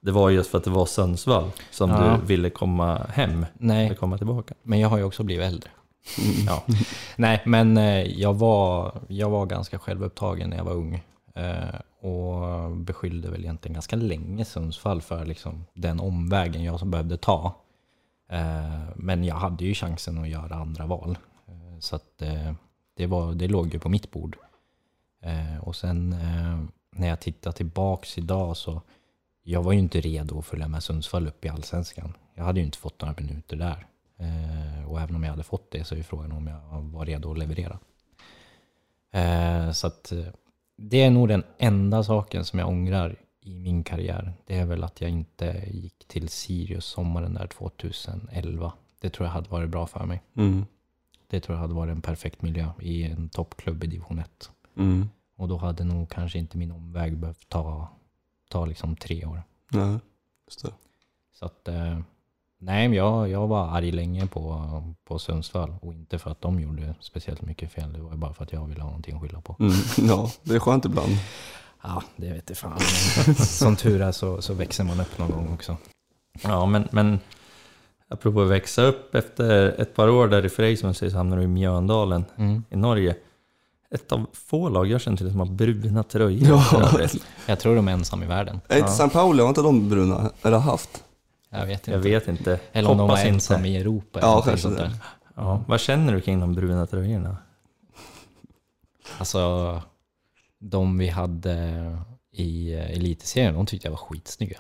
det var just för att det var Sundsvall som Ja. du ville komma hem, eller Nej, komma tillbaka. men jag har ju också blivit äldre. Mm. Ja. Nej, men eh, jag var, jag var ganska självupptagen när jag var ung. Eh, och beskyllde väl egentligen ganska länge Sundsvall för liksom den omvägen jag som behövde ta. Eh, men jag hade ju chansen att göra andra val. Eh, så att eh, det, var, det låg ju på mitt bord. Och sen när jag tittar tillbaks idag så jag var ju inte redo att följa med Sundsvall upp i Allsvenskan. Jag hade ju inte fått några minuter där. Och även om jag hade fått det så är ju frågan om jag var redo att leverera. Så att det är nog den enda saken som jag ångrar i min karriär. Det är väl att jag inte gick till Sirius sommaren där 2011. Det tror jag hade varit bra för mig. Mm. Det tror jag hade varit en perfekt miljö i en toppklubb i division 1. Mm. Och då hade nog kanske inte min omväg behövt ta, ta liksom tre år. Nej, just det. Så att, eh, nej, jag, jag var arg länge på, på Sundsvall och inte för att de gjorde speciellt mycket fel. Det var bara för att jag ville ha någonting att skylla på. Mm. Ja, det är skönt ibland. Ja, det vet jag fan. Som tur är så, så växer man upp någon gång också. Ja, men, men apropå att växa upp, efter ett par år där i Freisman så hamnar du i Mjöndalen Mm. i Norge. Ett av få lag jag känner till som har bruna tröjor. Ja. Jag tror de är ensam i världen. Är inte San Paolo, har inte de bruna? Eller haft? Jag vet inte. Jag vet inte. Eller om de var Hoppas inte. ensam i Europa. Ja, kanske sånt där. Ja, vad känner du kring de bruna tröjorna? Alltså, de vi hade i eh, elitserien, de tyckte jag var skitsnygga.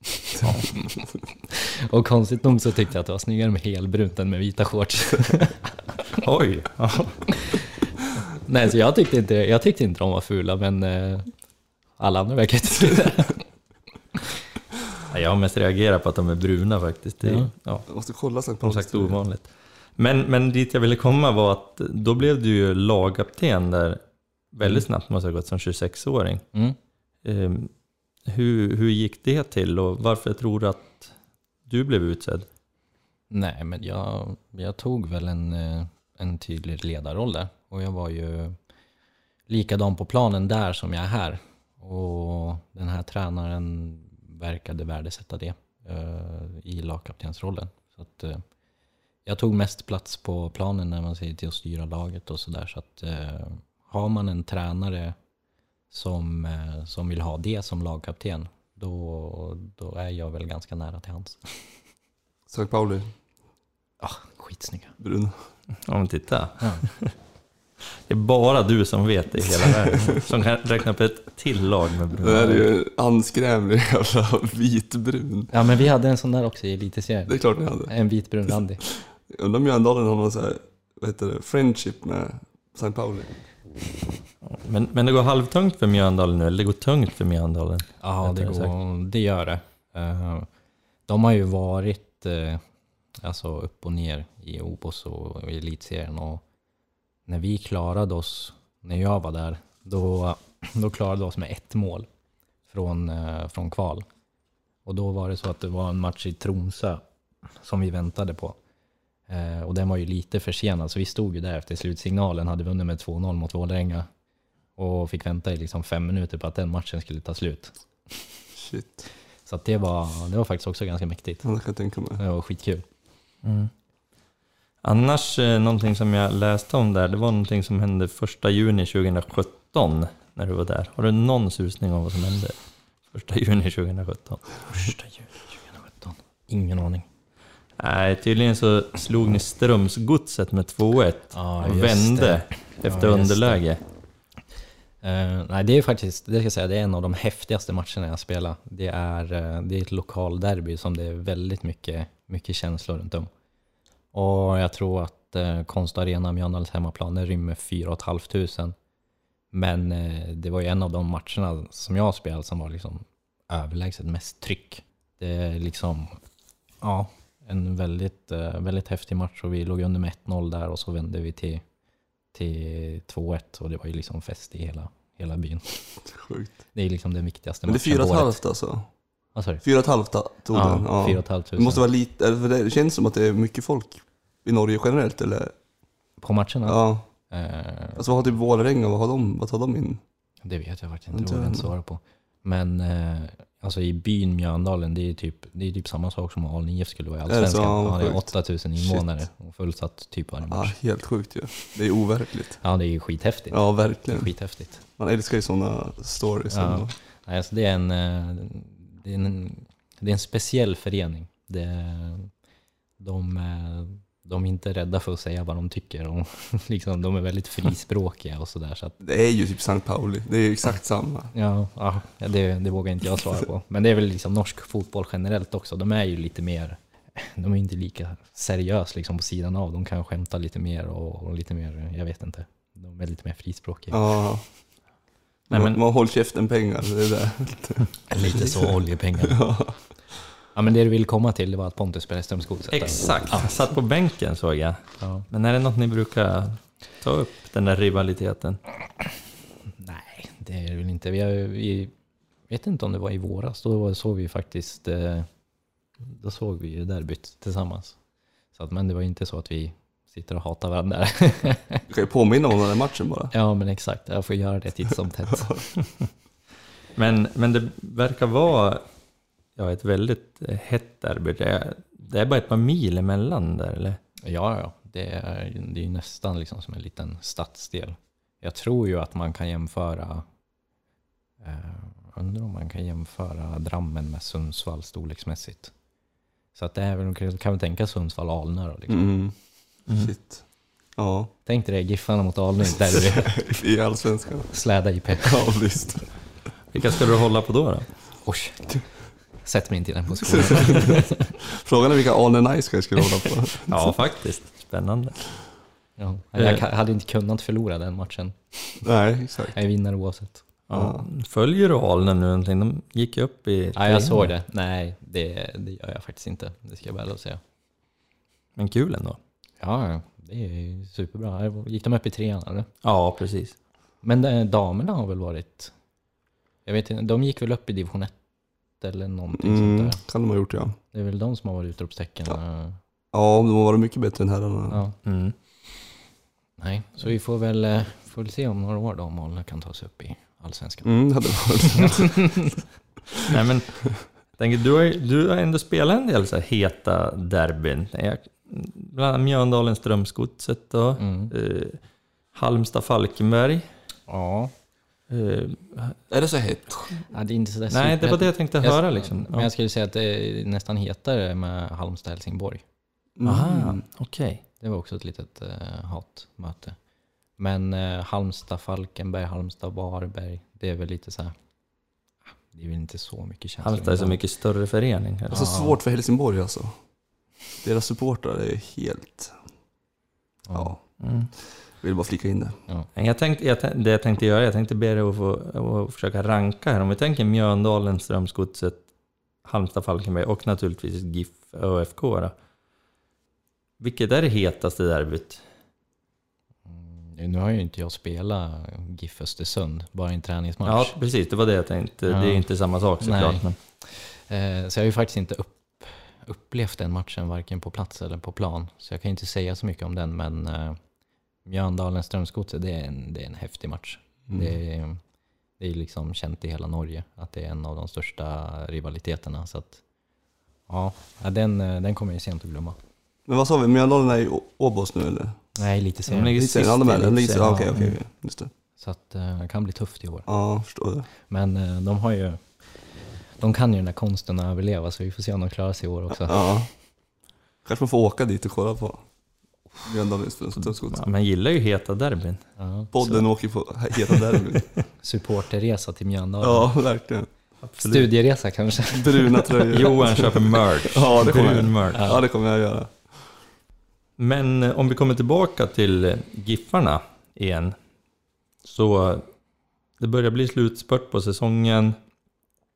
Och konstigt nog så tyckte jag att det var snyggare med helbrunt än med vita shorts. Oj! Nej, så jag tyckte inte, jag tyckte inte de var fula, men eh, alla andra verkar tycka det. Ja, Jag har mest reagerat på att de är bruna faktiskt. Det Ja. ja. Jag måste kolla sen. som sagt ovanligt. Men, men dit jag ville komma var att då blev du ju lagkapten där väldigt snabbt måste ha gått som 26-åring. Mm. Ehm, hur, hur gick det till och varför tror du att du blev utsedd? Nej, men jag, jag tog väl en, eh, en tydlig ledarroll där. Och jag var ju likadan på planen där som jag är här. Och den här tränaren verkade värdesätta det eh, i lagkaptensrollen. Så att, eh, jag tog mest plats på planen när man säger till att styra laget och sådär. Så att eh, har man en tränare som, eh, som vill ha det som lagkapten, då, då är jag väl ganska nära till hands. St. Pauli, Ah, skitsnygga. brun. Om vi tittar. Ja. Det är bara du som vet det i hela världen. Som kan räkna upp ett till lag med Det där är ju anskrämlig jävla vitbrun. Ja men vi hade en sån där också i elitserien. Det är klart ni hade. En vitbrun randig. Undrar om Mjöndalen har någon så här, vad heter det, friendship med St. Pauli. Men, men det går halvtungt för Mjöndalen nu, eller det går tungt för Mjöndalen. Ja, det, går, det gör det. Eh, De har ju varit eh, alltså upp och ner i Obos och i elitserien. Och när vi klarade oss, när jag var där, då, då klarade vi oss med ett mål från, eh, från kval. Och då var det så att det var en match i Tromsö som vi väntade på. Eh, och den var ju lite försenad, så vi stod ju där efter slutsignalen, hade vunnit med 2-0 mot Vålerenga. Och fick vänta i liksom fem minuter på att den matchen skulle ta slut. Shit, Så att det, var, det var faktiskt också ganska mäktigt. ja, det kan jag tänka mig. Det var skitkul. Mm. Annars, eh, någonting som jag läste om där, det var någonting som hände första juni 2017 när du var där. Har du någon susning om vad som hände första juni 2017? Första juli 2017. Ingen aning. Nej, tydligen så slog ni Strömsgodset med 2-1 Ja, och vände det. efter Ja, underläge. Eh, nej, det är faktiskt, det ska jag säga, det är en av de häftigaste matcherna jag spelar. Det är, eh, det är ett lokalderby som det är väldigt mycket, mycket känslor runt om. Och jag tror att eh, Konst Arena, Mjölndals hemmaplan, den rymmer 4 500. Men eh, det var ju en av de matcherna som jag spelat som var liksom överlägset mest tryck. Det är liksom, ja, en väldigt, eh, väldigt häftig match och vi låg under med 1-0 där och så vände vi till, till 2-1 och det var ju liksom fest i hela, hela byn. Sjukt. Det är liksom den viktigaste Men det är matchen på året. halvt alltså? Vad sa du? Fyra och ett halvt tog den? Ja, fyra och ett halvt Det tusen. måste vara lite, eller för det känns som att det är mycket folk i Norge generellt eller? På matcherna? Ja. Eh, Alltså vad har typ Vålerenga, vad har de, vad tar de in? det vet jag faktiskt Inte det vågar jag inte svara på. Men eh, alltså i byn Mjöndalen, det är typ, det är typ samma sak som Aln IF skulle vara i? Allsvenskan. Ja, Ja, det är sjukt. 8000 invånare och fullsatt typ varje Ja, match. helt sjukt ju. Det är overkligt. Ja, det är skithäftigt. Ja, Det är verkligen. skithäftigt. Man älskar ju sådana stories. Ja. ändå. Nej, alltså det, är en, eh, det, är en, det är en speciell förening. Det, de, eh, de är inte rädda för att säga vad de tycker. Och liksom, de är väldigt frispråkiga och sådär. Så att, Det är ju typ St. Pauli, det är ju exakt samma. ja, ja, det, det vågar inte jag svara på. Men det är väl liksom norsk fotboll generellt också. De är ju lite mer, de är inte lika seriös liksom på sidan av. De kan skämta lite mer och, och lite mer, jag vet inte. De är lite mer frispråkiga. Ja. Nej, man, men- man håller käften pengar, det är det. Lite så oljepengar. Ja men det du vill komma till det var att Pontus Strömsgodset. där. Exakt, han satt på bänken såg jag. Ja. Men är det något ni brukar ta upp, den där rivaliteten? Nej, det är det väl inte. Vi, har, vi vet inte om det var i våras. Då såg vi faktiskt eh, då såg vi ju derbyt tillsammans. Så att, men det var inte så att vi sitter och hatar varandra. Du kan ju påminna om den här matchen bara. ja men exakt, jag får göra det titt som tätt. Men, men det verkar vara ja, ett väldigt eh, hett derby. Det är, det är bara ett par mil emellan där, eller? Ja, ja. Det är, det är ju nästan liksom som en liten stadsdel. Jag tror ju att man kan jämföra eh, undrar om man kan jämföra Drammen med Sundsvall storleksmässigt. Så att det är väl, kan vi tänka Sundsvall-Alnö då, liksom. Mm. Mm. Shit. Ja, Tänk dig det, Giffarna mot Alnö i derby. i Allsvenskan. Släda IP. Ja, visst. Vilka ska du hålla på då? då? Oj. Sätt mig inte i den positionen. Frågan är vilka Arne Nice jag skulle hålla på. Ja, faktiskt. Spännande. Ja. Jag ka- hade inte kunnat förlora den matchen. Nej, exakt. Jag är vinnare oavsett. Ja. Följer du Alnen nu någonting? De gick ju upp i... Ja, jag såg det. Nej, det, det gör jag faktiskt inte. Det ska jag väl säga. Men kul ändå. Ja, det är ju superbra. Gick de upp i trean eller? Ja, precis. Men de, damerna har väl varit... Jag vet inte, de gick väl upp i division 1 eller någonting Mm, sånt där. kan de ha gjort ja. Det är väl de som har varit utropstecken. Ja. Ja, de har varit mycket bättre än herrarna. ja. Mm. Nej, så vi får väl, eh, får väl se om några år då om Alnarp kan ta sig upp i Allsvenskan. Mm, hade varit. Nej men, tänker, du, har, du har ändå spelat en del så här heta derbyn. Jag- Bland annat Mjöndalen, Strömsgodset då. Mm. Eh, Halmstad, Falkenberg. Ja. Eh, Är det så hett? ja, det är inte sådär nej, super- det var det jag tänkte Jag- höra liksom. Men jag skulle säga att det är nästan hetare med Halmstad-Helsingborg. Mm. Aha, okej. Det var också ett litet eh, hatmöte. Men eh, Halmstad, Falkenberg, Halmstad, Varberg, det är väl lite så här. Det är väl inte så mycket känslor. Halmstad är så mycket större förening. kanske. Alltså svårt för Helsingborg alltså. Deras supportrar är helt... Ja, Mm. Vill bara flika in det. Men Jag tänkte, jag, det jag tänkte göra, jag tänkte be dig att, få, att försöka ranka här. Om vi tänker Mjöndalen, Strömsgodset, Halmstad, Falkenberg och naturligtvis GIF ÖFK. Då. Vilket är det hetaste derbyt? Mm, nu har ju inte jag spelat GIF Östersund, bara en träningsmatch. Ja, precis. Det var det jag tänkte. Det är Ja. inte samma sak såklart. Men, Eh, så jag har ju faktiskt inte upp, upplevt den matchen varken på plats eller på plan. Så jag kan inte säga så mycket om den, men eh, Mjöndalen Strömsgodset, det är en, det är en häftig match. Mm. Det, är, det är liksom känt i hela Norge att det är en av de största rivaliteterna. Så att, ja, den, den kommer jag sent att glömma. Men vad sa vi, Mjöndalen är i Åbos nu eller? Nej, lite senare. ligger Lite sist sen, ja, de är i det. Lite sen, elitserien. ja, okej, Ja. okej, okej. Just det. Så att, eh, det kan bli tufft i år. Ja, förstår det. Men eh, de har ju, de kan ju den där konsten att överleva, så vi får se om de klarar sig i år också. Ja. Kanske man får åka dit och kolla på Mjöndalen Strömsgodset. Ja, man gillar ju heta derbyn. Ja. Podden åker på heta derbyn. Supporterresa till Mjöndalen. Ja, verkligen. Studieresa kanske. Bruna tröjor. Johan köper merch. Ja, det kommer jag. Brun merch. Ja, det kommer jag göra. Men eh, om vi kommer tillbaka till eh, Giffarna igen. Så det börjar bli slutspurt på säsongen.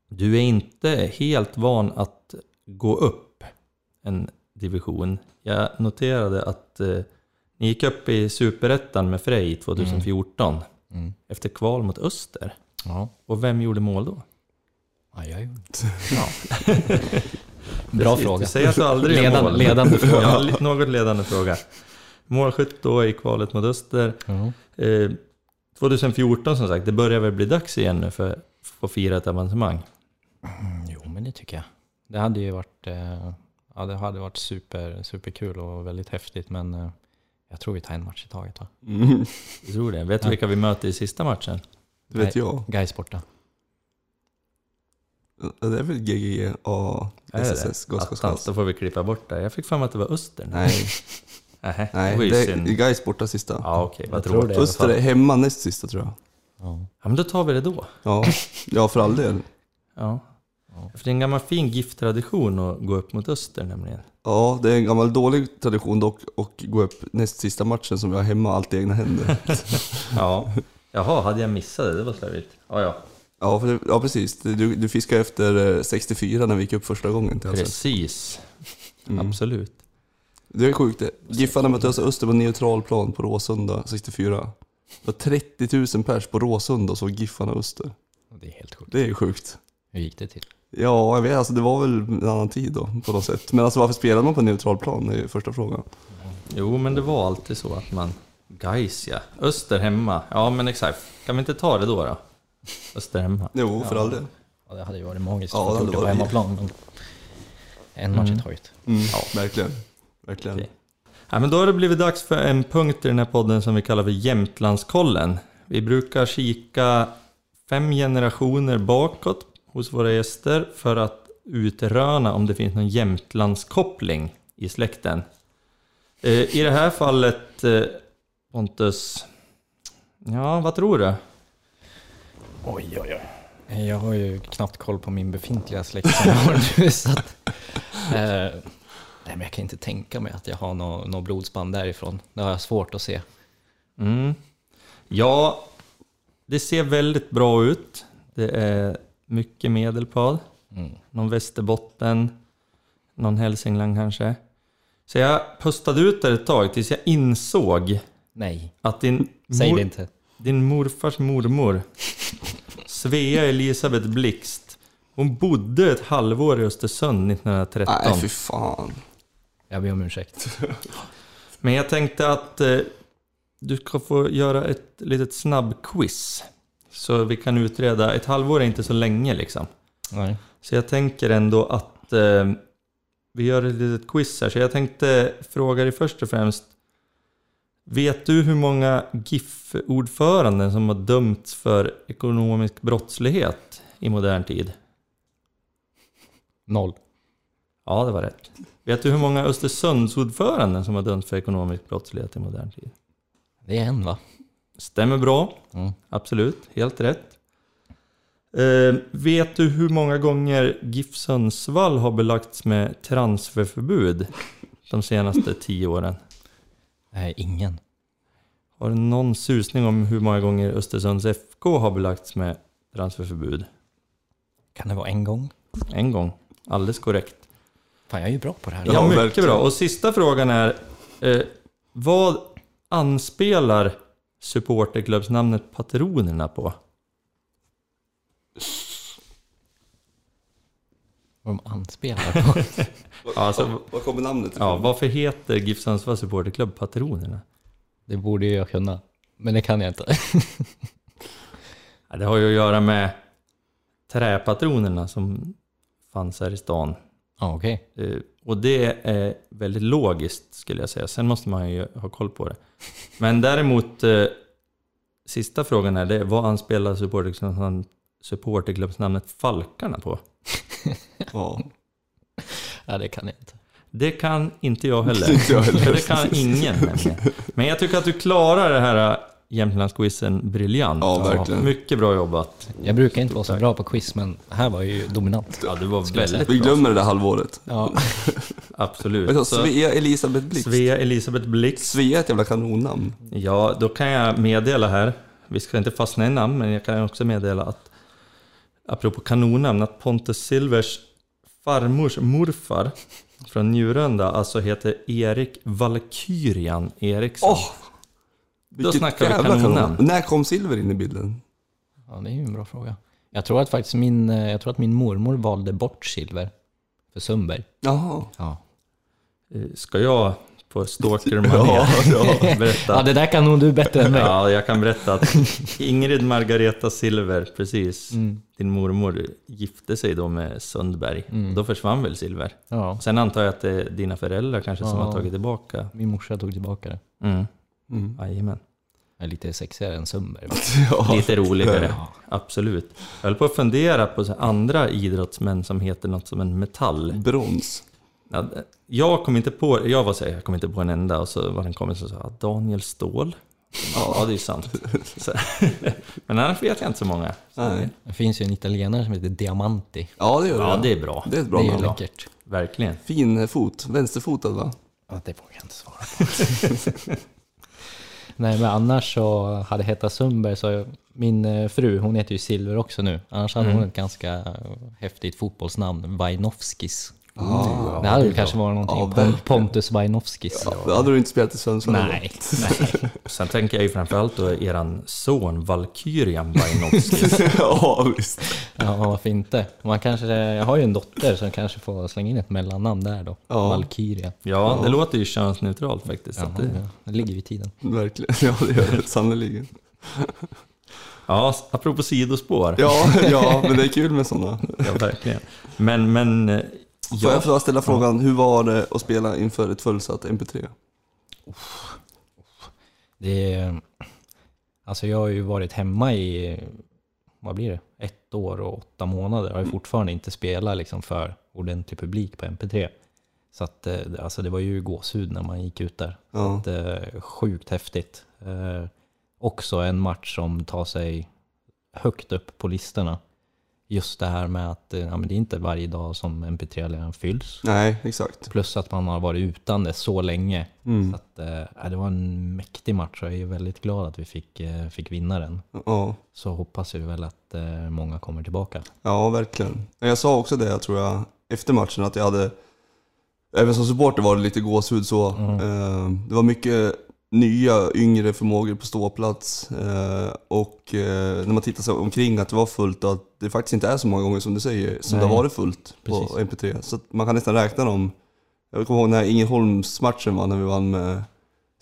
Du är inte helt van att gå upp en division. Jag noterade att eh, ni gick upp i Superettan med Frej 2014 Mm. efter kval mot Öster. Ja. Och vem gjorde mål då? Ja, jag gjorde Ja. Bra fråga. Du säger du aldrig gör Ledande- mål. ledande fråga. Ja, något ledande fråga. Målskytt då i kvalet mot Öster. Ja. Eh, 2014 som sagt, det börjar väl bli dags igen nu för att få fira ett avancemang. Mm, jo, men det tycker jag. Det hade ju varit, eh, ja, det hade varit super, superkul och väldigt häftigt, men eh, jag tror vi tar en match i taget. Va? Mm. Jag tror det. Vet du Ja. vilka vi möter i sista matchen? Det vet jag. Gais borta. Det är väl GGG och SSS, Attans, då får vi klippa bort det. Jag fick för mig att det var Öster. Nej, nej. det är. Gais borta sista. Ja, okej, vad Jag tror det. Öster är hemma näst sista tror jag. Ja. Ja, men då tar vi det då. Ja, ja för all del. Ja. Ja. För det är en gammal fin gifttradition att gå upp mot Öster nämligen. Ja, det är en gammal dålig tradition dock att gå upp näst sista matchen som vi har hemma allt i egna händer. Ja. Jaha, hade jag missat det? Det var slarvigt. Ja, ja. Ja, för ja precis. Du, du fiskade efter eh, 64 när vi gick upp första gången till. Precis. Mm. Absolut. Det är sjukt det. Giffarna mötte alltså Öster på neutral plan på Råsunda 64. Det var 30 000 pers på Råsunda och så Giffarna Öster. Det är helt sjukt. Det är ju sjukt. Hur gick det till? Ja, jag vet, alltså det var väl en annan tid då på något sätt. Men alltså varför spelar man på neutral plan? Det är ju första frågan. Jo, men det var alltid så att man... Gais ja. Öster hemma. Ja, men exakt. Kan vi inte ta det då? då? Öster hemma. Jo, för all del. Ja, det hade ju varit magiskt Ja, att det få det på hemmaplan. Men en match Mm. i taget. Mm, ja, verkligen. Verkligen. Okej. Ja, men då har det blivit dags för en punkt i den här podden som vi kallar för Jämtlandskollen. Vi brukar kika fem generationer bakåt hos våra gäster för att utröna om det finns någon Jämtlandskoppling i släkten. Eh, I det här fallet, eh, Pontus, ja vad tror du? Oj, oj, oj. Jag har ju knappt koll på min befintliga släkt nu, så att, eh, Nej, men jag kan inte tänka mig att jag har något nå blodsband därifrån. Det har jag svårt att se. Mm. Ja, det ser väldigt bra ut. Det är mycket medelpad. Någon Västerbotten, någon Hälsingland kanske. Så jag pustade ut där ett tag tills jag insåg Nej, att din, säg mor- det inte. din morfars mormor, Svea Elisabeth Blixt, hon bodde ett halvår i Östersund 1913. Nej, fy fan. Jag ber om ursäkt. Men jag tänkte att eh, du ska få göra ett litet snabbquiz. Så vi kan utreda, ett halvår är inte så länge liksom. Nej. Så jag tänker ändå att eh, vi gör ett litet quiz här. Så jag tänkte fråga dig först och främst. Vet du hur många GIF-ordföranden som har dömts för ekonomisk brottslighet i modern tid? Noll. Ja, det var rätt. Vet du hur många Östersundsordföranden som har dömts för ekonomisk brottslighet i modern tid? Det är en va? Stämmer bra. Mm. Absolut, helt rätt. Eh, vet du hur många gånger GIF Sundsvall har belagts med transferförbud de senaste tio åren? Nej, ingen. Har du någon susning om hur många gånger Östersunds FK har belagts med transferförbud? Kan det vara en gång? En gång. Alldeles korrekt. Fan, jag är ju bra på det här. Ja, Ja, mycket verkligen. bra. Och sista frågan är, eh, vad anspelar supporterklubbsnamnet Patronerna på? Vad de anspelar på. Ja, alltså, Vad kommer namnet ja, ifrån? varför heter GIF Sundsvalls supporterklubb Patronerna? Det borde ju jag kunna. Men det kan jag inte. Ja, det har ju att göra med träpatronerna som fanns här i stan. Ja, okej. Eh, Och det är väldigt logiskt skulle jag säga. Sen måste man ju ha koll på det. Men däremot, eh, sista frågan är det, vad anspelar supporterklubbsnamnet- supporterklubbsnamnet Falkarna på? Ja. Ja, det kan jag inte. Det kan inte jag heller. Inte jag heller. det kan ingen nämligen. Men jag tycker att du klarar det här Jämtlandsquizen briljant. Ja, verkligen. Mycket bra jobbat. Jag brukar inte vara så bra på quiz, men här var ju dominant. Ja, du var väldigt Vi bra. glömmer det där halvåret. Ja, Absolut. Så, Svea Elisabeth Blixt. Svea Elisabeth Blix. Svea är ett jävla kanonnamn. Ja, då kan jag meddela här. Vi ska inte fastna i namn, men jag kan också meddela att apropå kanonnamn, att Pontus Silvers farmors morfar från Njurunda alltså heter Erik Valkyrian Eriksson. Åh! Vilket snackar vi jävla kanonnamn. När kom Silver in i bilden? ja, det är ju en bra fråga. Jag tror att faktiskt min, eh, jag tror att min mormor valde bort silver för Sundberg. Jaha. Ja. Eh, Ska jag på stalker Ja, ja. berätta? ja, det där kan nog du bättre än mig. Ja, jag kan berätta att Ingrid Margareta Silver, precis, Mm. din mormor, gifte sig då med Sundberg. Mm. Då försvann väl Silver? Ja, Sen antar jag att det är dina föräldrar kanske som Ja. har tagit tillbaka. min morsa tog tillbaka det. Mm. Mm. Jajamän. Lite sexigare än Sundberg. Ja. Lite roligare, Ja. absolut. Jag höll på att fundera på andra idrottsmän som heter något som en metall. Brons. Ja, jag kom inte på, jag var så här, jag kom inte på en enda och så var det en kompis som sa Daniel Ståhl. Ja, det är ju sant. Så, men annars vet jag inte så många. Nej. Det finns ju en italienare som heter Diamanti. Ja, det gör det. Ja, det är bra. Det är ett bra det är läckert. Verkligen. Fin fot. Vänsterfotad va? Ja, det vågar jag inte svara på. Nej, men annars så hade Hetta Sundberg, så min eh, fru, hon heter ju Silver också nu. Annars hade hon ett ganska häftigt fotbollsnamn, Vainovskis. Ah, det hade väl kanske varit någonting. Ja, verkligen. Pontus Vainovskis. Ja, då hade du inte spelat i Sundsvall. Nej, nej. Sen tänker jag ju framförallt då eran son Valkyrian Bajnovskij. ja, visst. Ja, varför inte? Man kanske, jag har ju en dotter som kanske får slänga in ett mellannamn där då. Ja. Valkyria. Ja, det låter ju könsneutralt faktiskt. Ja, att det, ja, det ligger i tiden. Verkligen. Ja, det gör det sannerligen. ja, apropå sidospår. Ja, ja, men det är kul med sådana. Ja, verkligen. Men, men... Får Ja, jag få ställa frågan, hur var det att spela inför ett fullsatt MP3? Det är, alltså jag har ju varit hemma i, vad blir det, ett år och åtta månader. Jag har ju fortfarande inte spelat liksom för ordentlig publik på MP3. Så att, eh, alltså det var ju gåshud när man gick ut där. Ja. Att, eh, sjukt häftigt. Eh, också en match som tar sig högt upp på listorna. Just det här med att eh, ja, men det är inte varje dag som MP3-ledaren fylls. Nej, exakt. Plus att man har varit utan det så länge. Mm. Så att, eh, ja, det var en mäktig match och jag är väldigt glad att vi fick, eh, fick vinna den. Ja. Så hoppas vi väl att många kommer tillbaka. Ja, verkligen. Jag sa också det, tror jag, efter matchen att jag hade, även som supporter var det lite gåshud så. Eh, Det var mycket nya, yngre förmågor på ståplats. Eh, Och eh, när man tittar sig omkring att det var fullt och att det faktiskt inte är så många gånger som du säger, som det Nej. har varit fullt på Precis. MP3. Så man kan nästan räkna dem. Jag kommer ihåg när Ängelholmsmatchen var, när vi vann med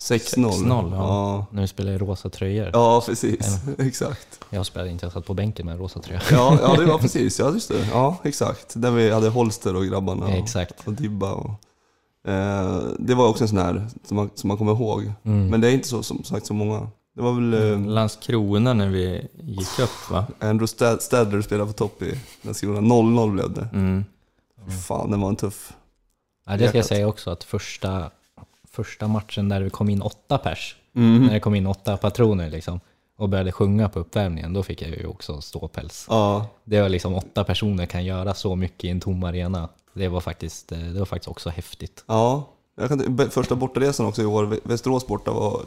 6-0. 6-0, ja. ja. När vi spelade i rosa tröjor. Ja, precis. Exakt. Jag spelade inte, jag satt på bänken med en rosa tröja. Ja, ja, det var precis. Ja, just det. Ja, exakt. Där vi hade Holster och grabbarna. Ja, Och, exakt. och Dibba och... Eh, det var också en sån här som man, som man kommer ihåg. Mm. Men det är inte så, som sagt så många. Det var väl eh, Landskrona när vi gick upp va? Andrew Stad- Stadler spelade på topp i Landskrona. 0-0 blev det. Mm. Fan, den var en tuff. Ja, det ska jag säga också att första, första matchen där vi kom in åtta pers, Mm. när det kom in åtta patroner liksom, och började sjunga på uppvärmningen, då fick jag ju också ståpäls. Ja, Det var liksom åtta personer kan göra så mycket i en tom arena. Det var faktiskt, eh, det var faktiskt också häftigt. ja. Jag kan, första bortaresan också i år, Vä- Västerås borta var...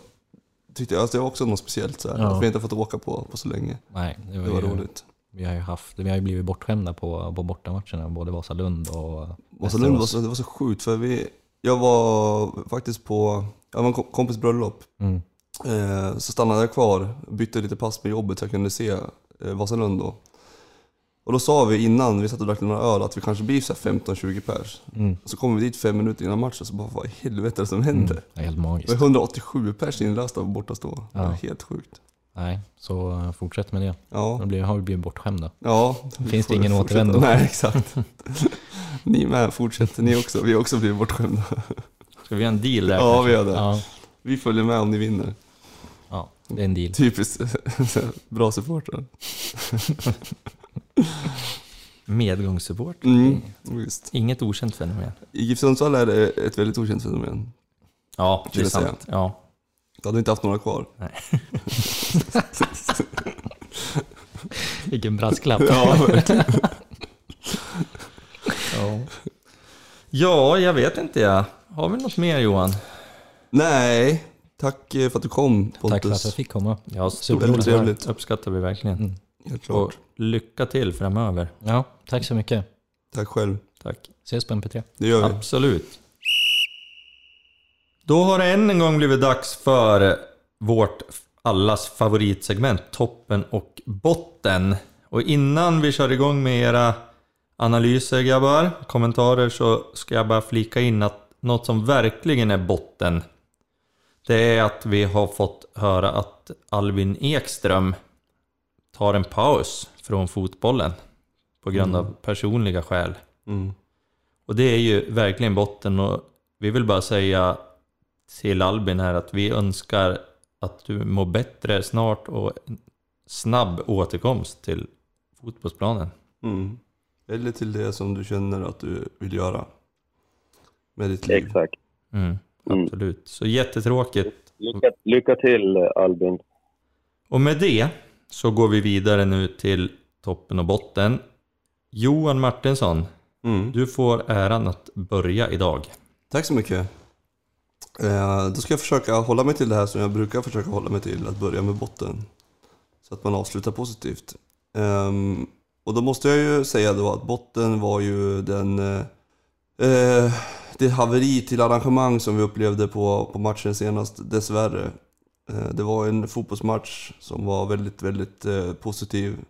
Tyckte jag, alltså det var också något speciellt så här. Ja. Att vi inte fått åka på, på så länge. Nej, det var, Det var ju, roligt. Vi har ju haft, vi har ju blivit bortskämda på, på bortamatcherna, både Vasalund och Vasalund var så, det var så sjukt för vi... Jag var faktiskt på... Jag var en kom- kompis bröllop. Mm. Eh, så stannade jag kvar, bytte lite pass med jobbet så jag kunde se eh, Vasalund då. Och då sa vi innan vi satt och drack några öl att vi kanske blir så här 15-20 pers. Mm. Så kommer vi dit fem minuter innan matchen så bara vad i helvete är det som händer? Det är helt Det magiskt. var 187 pers inlösta på bortastå. Det var Ja. helt sjukt. Nej, så eh, fortsätt med det. Ja, Då blir, har vi blivit bortskämda. ja. Finns det vi ingen fortsätta. återvändo? Nej, exakt. ni med, fortsätt. Ni också. Vi har också blivit bortskämda. Ska vi göra en deal där Ja, kanske? vi gör det. Ja, Vi följer med om ni vinner. ja det är en deal. Typiskt bra supportrar. Medgångssupport. Mm, visst. Inget okänt fenomen. I GIF Sundsvall är det ett väldigt okänt fenomen. Ja, det är säga. sant. Ja. Du hade inte haft några kvar. Vilken brasklapp. Ja, verkligen. Ja. ja, jag vet inte jag. Har vi något mer Johan? Nej, tack eh, för att du kom Pontus. Tack för att jag fick komma. Ja, Superroligt. Trevligt. uppskattar vi verkligen. Mm. Helt Och klart. Lycka till framöver. Ja, tack så mycket. Tack själv. Tack. Ses på MP3. Det gör vi. Absolut. Då har det än en gång blivit dags för vårt allas favoritsegment, toppen och botten. Och innan vi kör igång med era analyser grabbar, kommentarer, så ska jag bara flika in att något som verkligen är botten, det är att vi har fått höra att Alvin Ekström tar en paus från fotbollen på grund av personliga skäl. Mm. Och det är ju verkligen botten och vi vill bara säga till Albin här att vi önskar att du mår bättre snart och en snabb återkomst till fotbollsplanen. Mm. Eller till det som du känner att du vill göra. Med ditt liv. Exakt. Mm, Mm. absolut. Så jättetråkigt. Lycka, lycka till Albin. Och med det så går vi vidare nu till toppen och botten. Johan Martinsson, Mm. du får äran att börja idag. Tack så mycket. Eh, då ska jag försöka hålla mig till det här som jag brukar försöka hålla mig till, att börja med botten. Så att man avslutar positivt. Ehm, och då måste jag ju säga då att botten var ju den... Eh, eh, det haveri till arrangemang som vi upplevde på, på matchen senast, dessvärre. Eh, det var en fotbollsmatch som var väldigt, väldigt eh, positiv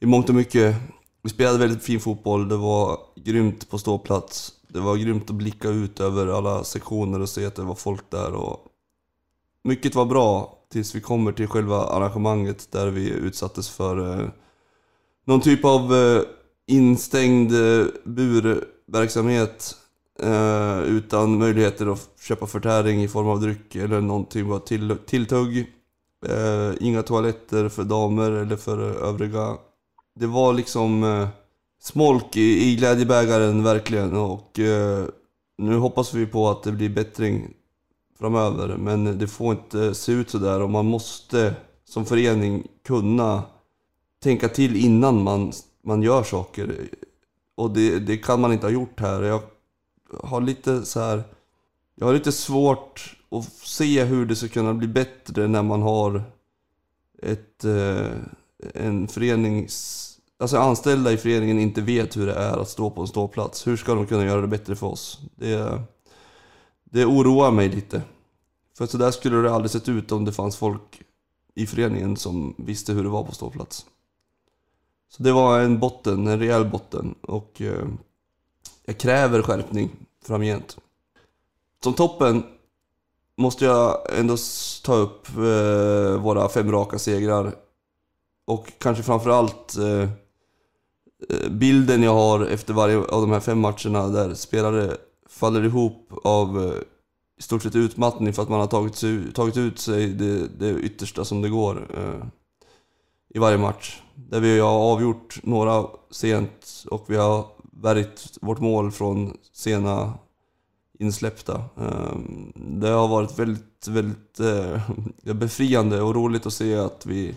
i mångt och mycket. Vi spelade väldigt fin fotboll, det var grymt på ståplats. Det var grymt att blicka ut över alla sektioner och se att det var folk där. Och mycket var bra tills vi kommer till själva arrangemanget där vi utsattes för eh, någon typ av instängd burverksamhet eh, utan möjligheter att köpa förtäring i form av dryck eller någonting typ bara till, tilltugg. Eh, inga toaletter för damer eller för övriga. Det var liksom eh, smolk i, i glädjebägaren verkligen och eh, nu hoppas vi på att det blir bättring framöver men det får inte se ut sådär och man måste som förening kunna tänka till innan man man gör saker. Och det, det kan man inte ha gjort här. Jag har lite så här... Jag har lite svårt att se hur det ska kunna bli bättre när man har ett, eh, en förenings... Alltså anställda i föreningen inte vet hur det är att stå på en ståplats. Hur ska de kunna göra det bättre för oss? Det, det oroar mig lite. För så där skulle det aldrig sett ut om det fanns folk i föreningen som visste hur det var på ståplats. Så det var en botten, en rejäl botten. Och eh, jag kräver skärpning framgent. Som toppen måste jag ändå ta upp eh, våra fem raka segrar. Och kanske framförallt eh, eh, bilden jag har efter varje av de här fem matcherna där spelare faller ihop av eh, i stort sett utmattning för att man har tagit, sig, tagit ut sig det, det yttersta som det går eh, i varje match. Där vi har avgjort några sent och vi har värjt vårt mål från sena insläppta. Eh, det har varit väldigt, väldigt eh, befriande och roligt att se att vi,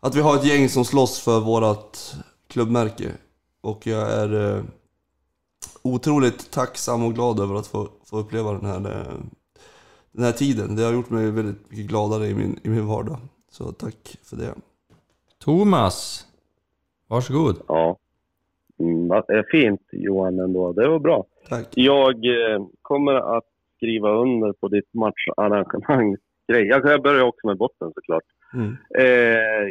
att vi har ett gäng som slåss för vårt klubbmärke. Och jag är eh, otroligt tacksam och glad över att få, få uppleva den här, eh, den här tiden. Det har gjort mig väldigt mycket gladare i min, i min vardag. Så tack för det. Thomas, varsågod. Ja. Mm, eh, fint Johan ändå. Det var bra. Tack. Jag eh, kommer att skriva under på ditt matcharrangemang. Grej. Jag jag börjar också med botten såklart. Mm. Eh,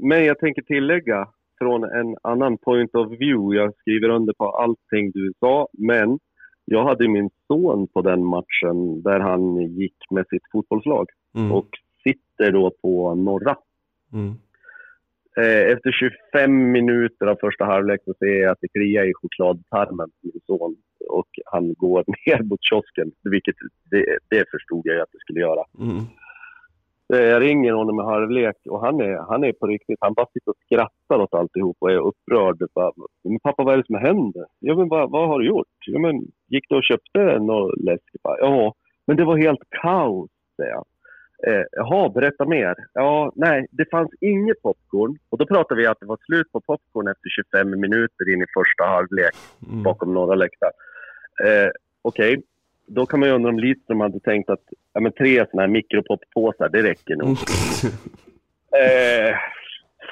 men jag tänker tillägga från en annan point of view. Jag skriver under på allting du sa, men jag hade min son på den matchen där han gick med sitt fotbollslag Mm. och sitter då på norra. Mm. Eh, Efter 25 minuter av första halvlek så ser jag att det kliar i chokladtarmen på min son och han går ner mot kiosken, vilket det, det förstod jag att det skulle göra. Mm. Eh, Jag ringer honom i halvlek och han är, han är på riktigt, han bara sitter och skrattar åt alltihop och är upprörd. Bara, men pappa vad är det som händer? Ja men vad, vad har du gjort? Ja men gick du och köpte något läsk? Ja, men det var helt kaos, säger jag. Eh, jaha, berätta mer. Ja, nej, det fanns inget popcorn. Och då pratar vi att det var slut på popcorn efter 25 minuter in i första halvlek Mm. bakom norra läktaren. Eh, Okej, då kan man ju undra om Lidström hade tänkt att ja, men tre såna här mikropoppåsar, det räcker nog. Mm. Eh,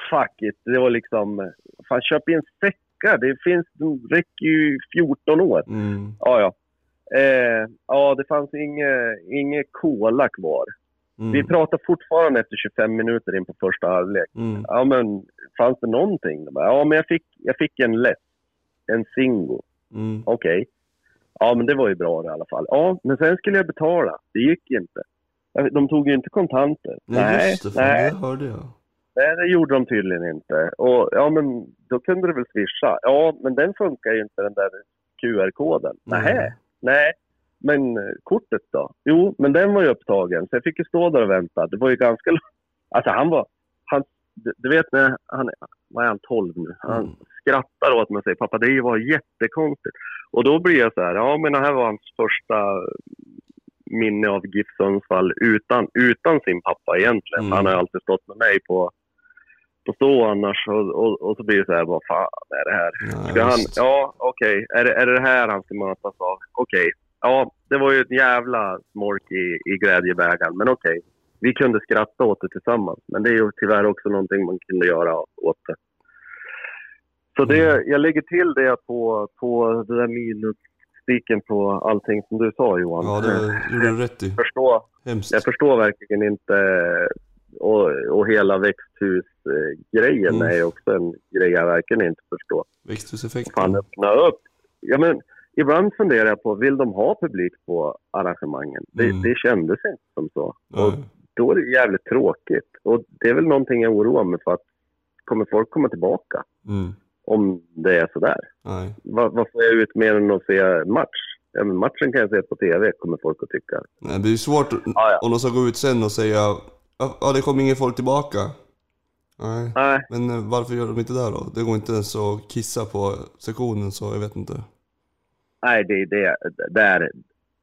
fuck it, det var liksom... Fan, köp in säckar. Det finns, de räcker ju 14 år. Mm. Ja, ja. Eh, ja, det fanns inget inge cola kvar. Mm. Vi pratar fortfarande efter 25 minuter in på första halvlek. Mm. Ja, men fanns det någonting? Ja, men jag fick, jag fick en lätt. En Singo. Mm. Okej. Ja, men det var ju bra i alla fall. Ja, men sen skulle jag betala. Det gick inte. De tog ju inte kontanter. Nej, just det. Fan, nej, det hörde jag. nej, det gjorde de tydligen inte. Och ja, men då kunde du väl swisha? Ja, men den funkar ju inte den där QR-koden. Mm. Nej, nej. Men eh, kortet då? Jo, men den var ju upptagen. Så jag fick ju stå där och vänta. Det var ju ganska. Alltså han var... Han, du, vet när han... Vad är han? 12 nu? Han Mm. skrattar åt mig och säger pappa det var jättekonstigt. Och då blir jag så här, ja men det här var hans första minne av GIF Sundsvall utan, utan sin pappa egentligen. Mm. Han har alltid stått med mig på, på stå annars och, och, och så blir det så här, vad fan är det här? Ska han, ja okej, är, det, är det det här han ska mötas av? Okej, ja det var ju ett jävla smolk i, i glädjebägaren, men okej. Vi kunde skratta åt det tillsammans, men det är ju tyvärr också någonting man kunde göra åt det. Så det, Mm. jag lägger till det på, på det där minusstiken på allting som du sa Johan. Ja, det gjorde du rätt i. jag, förstår, Hemskt. jag förstår verkligen inte och, och hela växthusgrejen Mm. är också en grej jag verkligen inte förstår. Växthuseffekten. Fan, öppna upp. Ja, men, ibland funderar jag på, vill de ha publik på arrangemangen? Det, Mm. det kändes inte som så. Och Ja. då är det jävligt tråkigt. Och det är väl någonting jag oroar mig för att kommer folk komma tillbaka Mm. om det är sådär? Nej. Vad, vad får jag ut mer än att se match? Ja, men matchen kan jag se på TV, kommer folk att tycka. Nej, det är ju svårt Ja, ja. om de ska gå ut sen och säga ja, ja, det kommer ingen folk tillbaka. Nej. Nej, Men eh, varför gör de inte det då? Det går inte ens att kissa på sektionen så jag vet inte. Nej det är det. Där,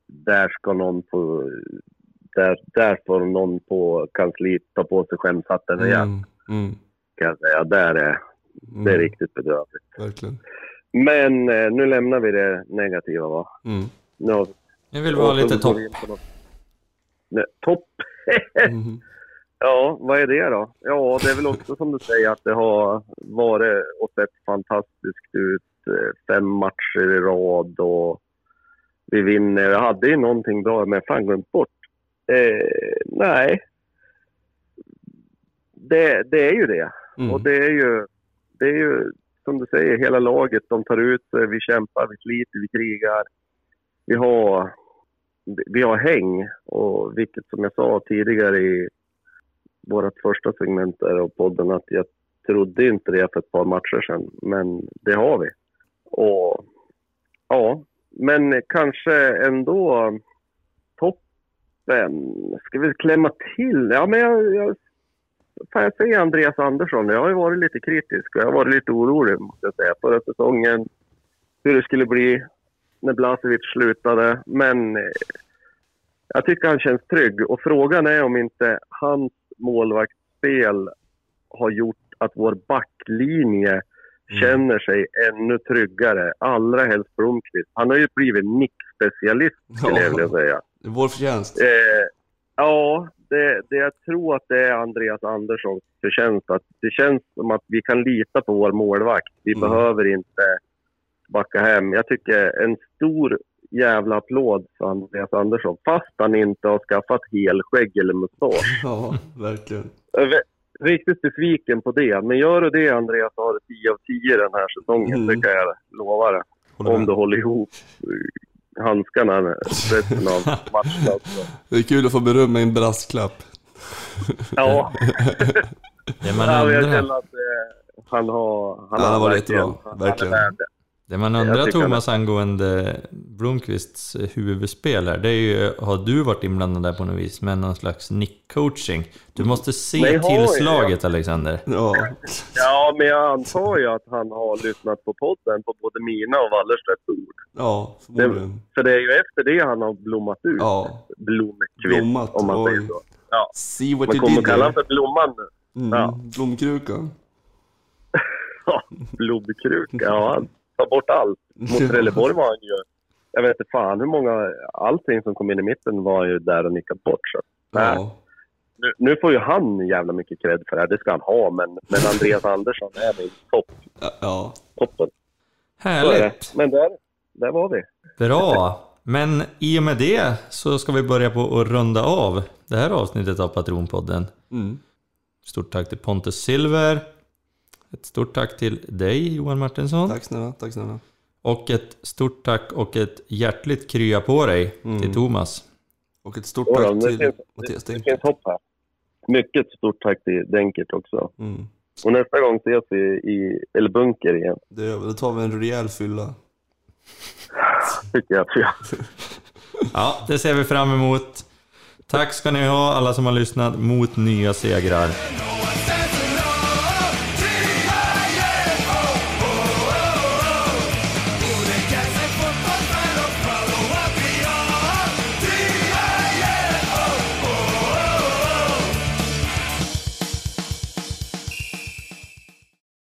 där ska någon på... Där, där får någon på kansliet ta på sig skämshatten rejält. Mm. Mm. kan jag säga. Där är, Det är riktigt bedrövligt. Verkligen. Men eh, nu lämnar vi det negativa va? Mm. Nu har Jag vill vara och så lite topp. vi Nej, topp? Mhm. Ja, vad är det då? Ja, det är väl också som du säger att det har varit och sett fantastiskt ut. Eh, Fem matcher i rad och vi vinner. Jag hade ju någonting bra, men fan glömt bort. Eh, nej. Det, det är ju det. Mm. Och det är ju, det är ju som du säger, hela laget. De tar ut sig, vi kämpar, vi sliter, vi krigar. Vi har, vi har häng. Och vilket som jag sa tidigare i vårt första segment där av podden att jag trodde inte det för ett par matcher sedan. Men det har vi. Och ja, men kanske ändå toppen. Ska vi klämma till? Ja, men jag, jag Fan, jag säger Andreas Andersson. Jag har ju varit lite kritisk och jag har varit lite orolig måste jag säga. Förra säsongen, hur det skulle bli när Blasevic slutade. Men eh, jag tycker han känns trygg och frågan är om inte hans målvaktsspel har gjort att vår backlinje känner sig ännu tryggare. Allra helst Blomqvist. Han har ju blivit nickspecialist skulle jag vilja säga. Vår förtjänst. Eh, ja, det, det, jag tror att det är Andreas Anderssons förtjänst. Att det känns som att vi kan lita på vår målvakt. Vi Mm. behöver inte backa hem. Jag tycker en stor jävla applåd för Andreas Andersson. Fast han inte har skaffat helskägg eller mustasch. Ja, verkligen. Riktigt besviken på det. Men gör du det Andreas så har du 10 av 10 den här säsongen. Mm. Det kan jag lova dig. Om du håller ihop eh, handskarna resten av matchen. också. Det är kul att få beröm med en brasklapp. Ja. Det man Ja, jag känner att eh, han har... Han har varit verkligen- jättebra, han- verkligen. Det. det man undrar Thomas angående Blomqvists huvudspel här, det är ju, har du varit inblandad där på något vis med någon slags nickcoaching? Du måste se Nej, har jag. tillslaget Alexander. Ja, Ja, men jag antar ju att han har lyssnat på podden på både mina och Wallerstedts ord. ja Det, förmodligen. för det är ju efter det han har blommat ut. Ja, Blomkvist, Blommat, om man säger så. Ja. see what Man kommer att kalla honom för Blomman nu. Mm. ja. Blomkrukan. Ja, blomkruka. Ja, tar bort allt. Mot Trelleborg var han ju... Jag vet inte fan hur många... Allting som kom in i mitten var ju där och nickat bort. Så. Ja. Nu, nu får ju han jävla mycket cred för det här. Det ska han ha. Men, men Andreas Andersson är min topp. ja. Toppen. Så är det. Härligt! Men där, där var vi. Bra! Men i och med det så ska vi börja på att runda av det här avsnittet av Patronpodden. Mm. Stort tack till Pontus Silver. Ett stort tack till dig Johan Martinsson. Tack snälla, tack snälla. Och ett stort tack och ett hjärtligt krya på dig till Thomas. Och ett stort tack till finns- Mattias Det finns hopp här. Mycket stort tack till Denkert också. Mm. Och nästa gång ses vi i El Bunker igen. Det gör vi. Då tar vi en rejäl fylla. Tycker jag. Ja, det ser vi fram emot. Tack ska ni ha alla som har lyssnat mot nya segrar.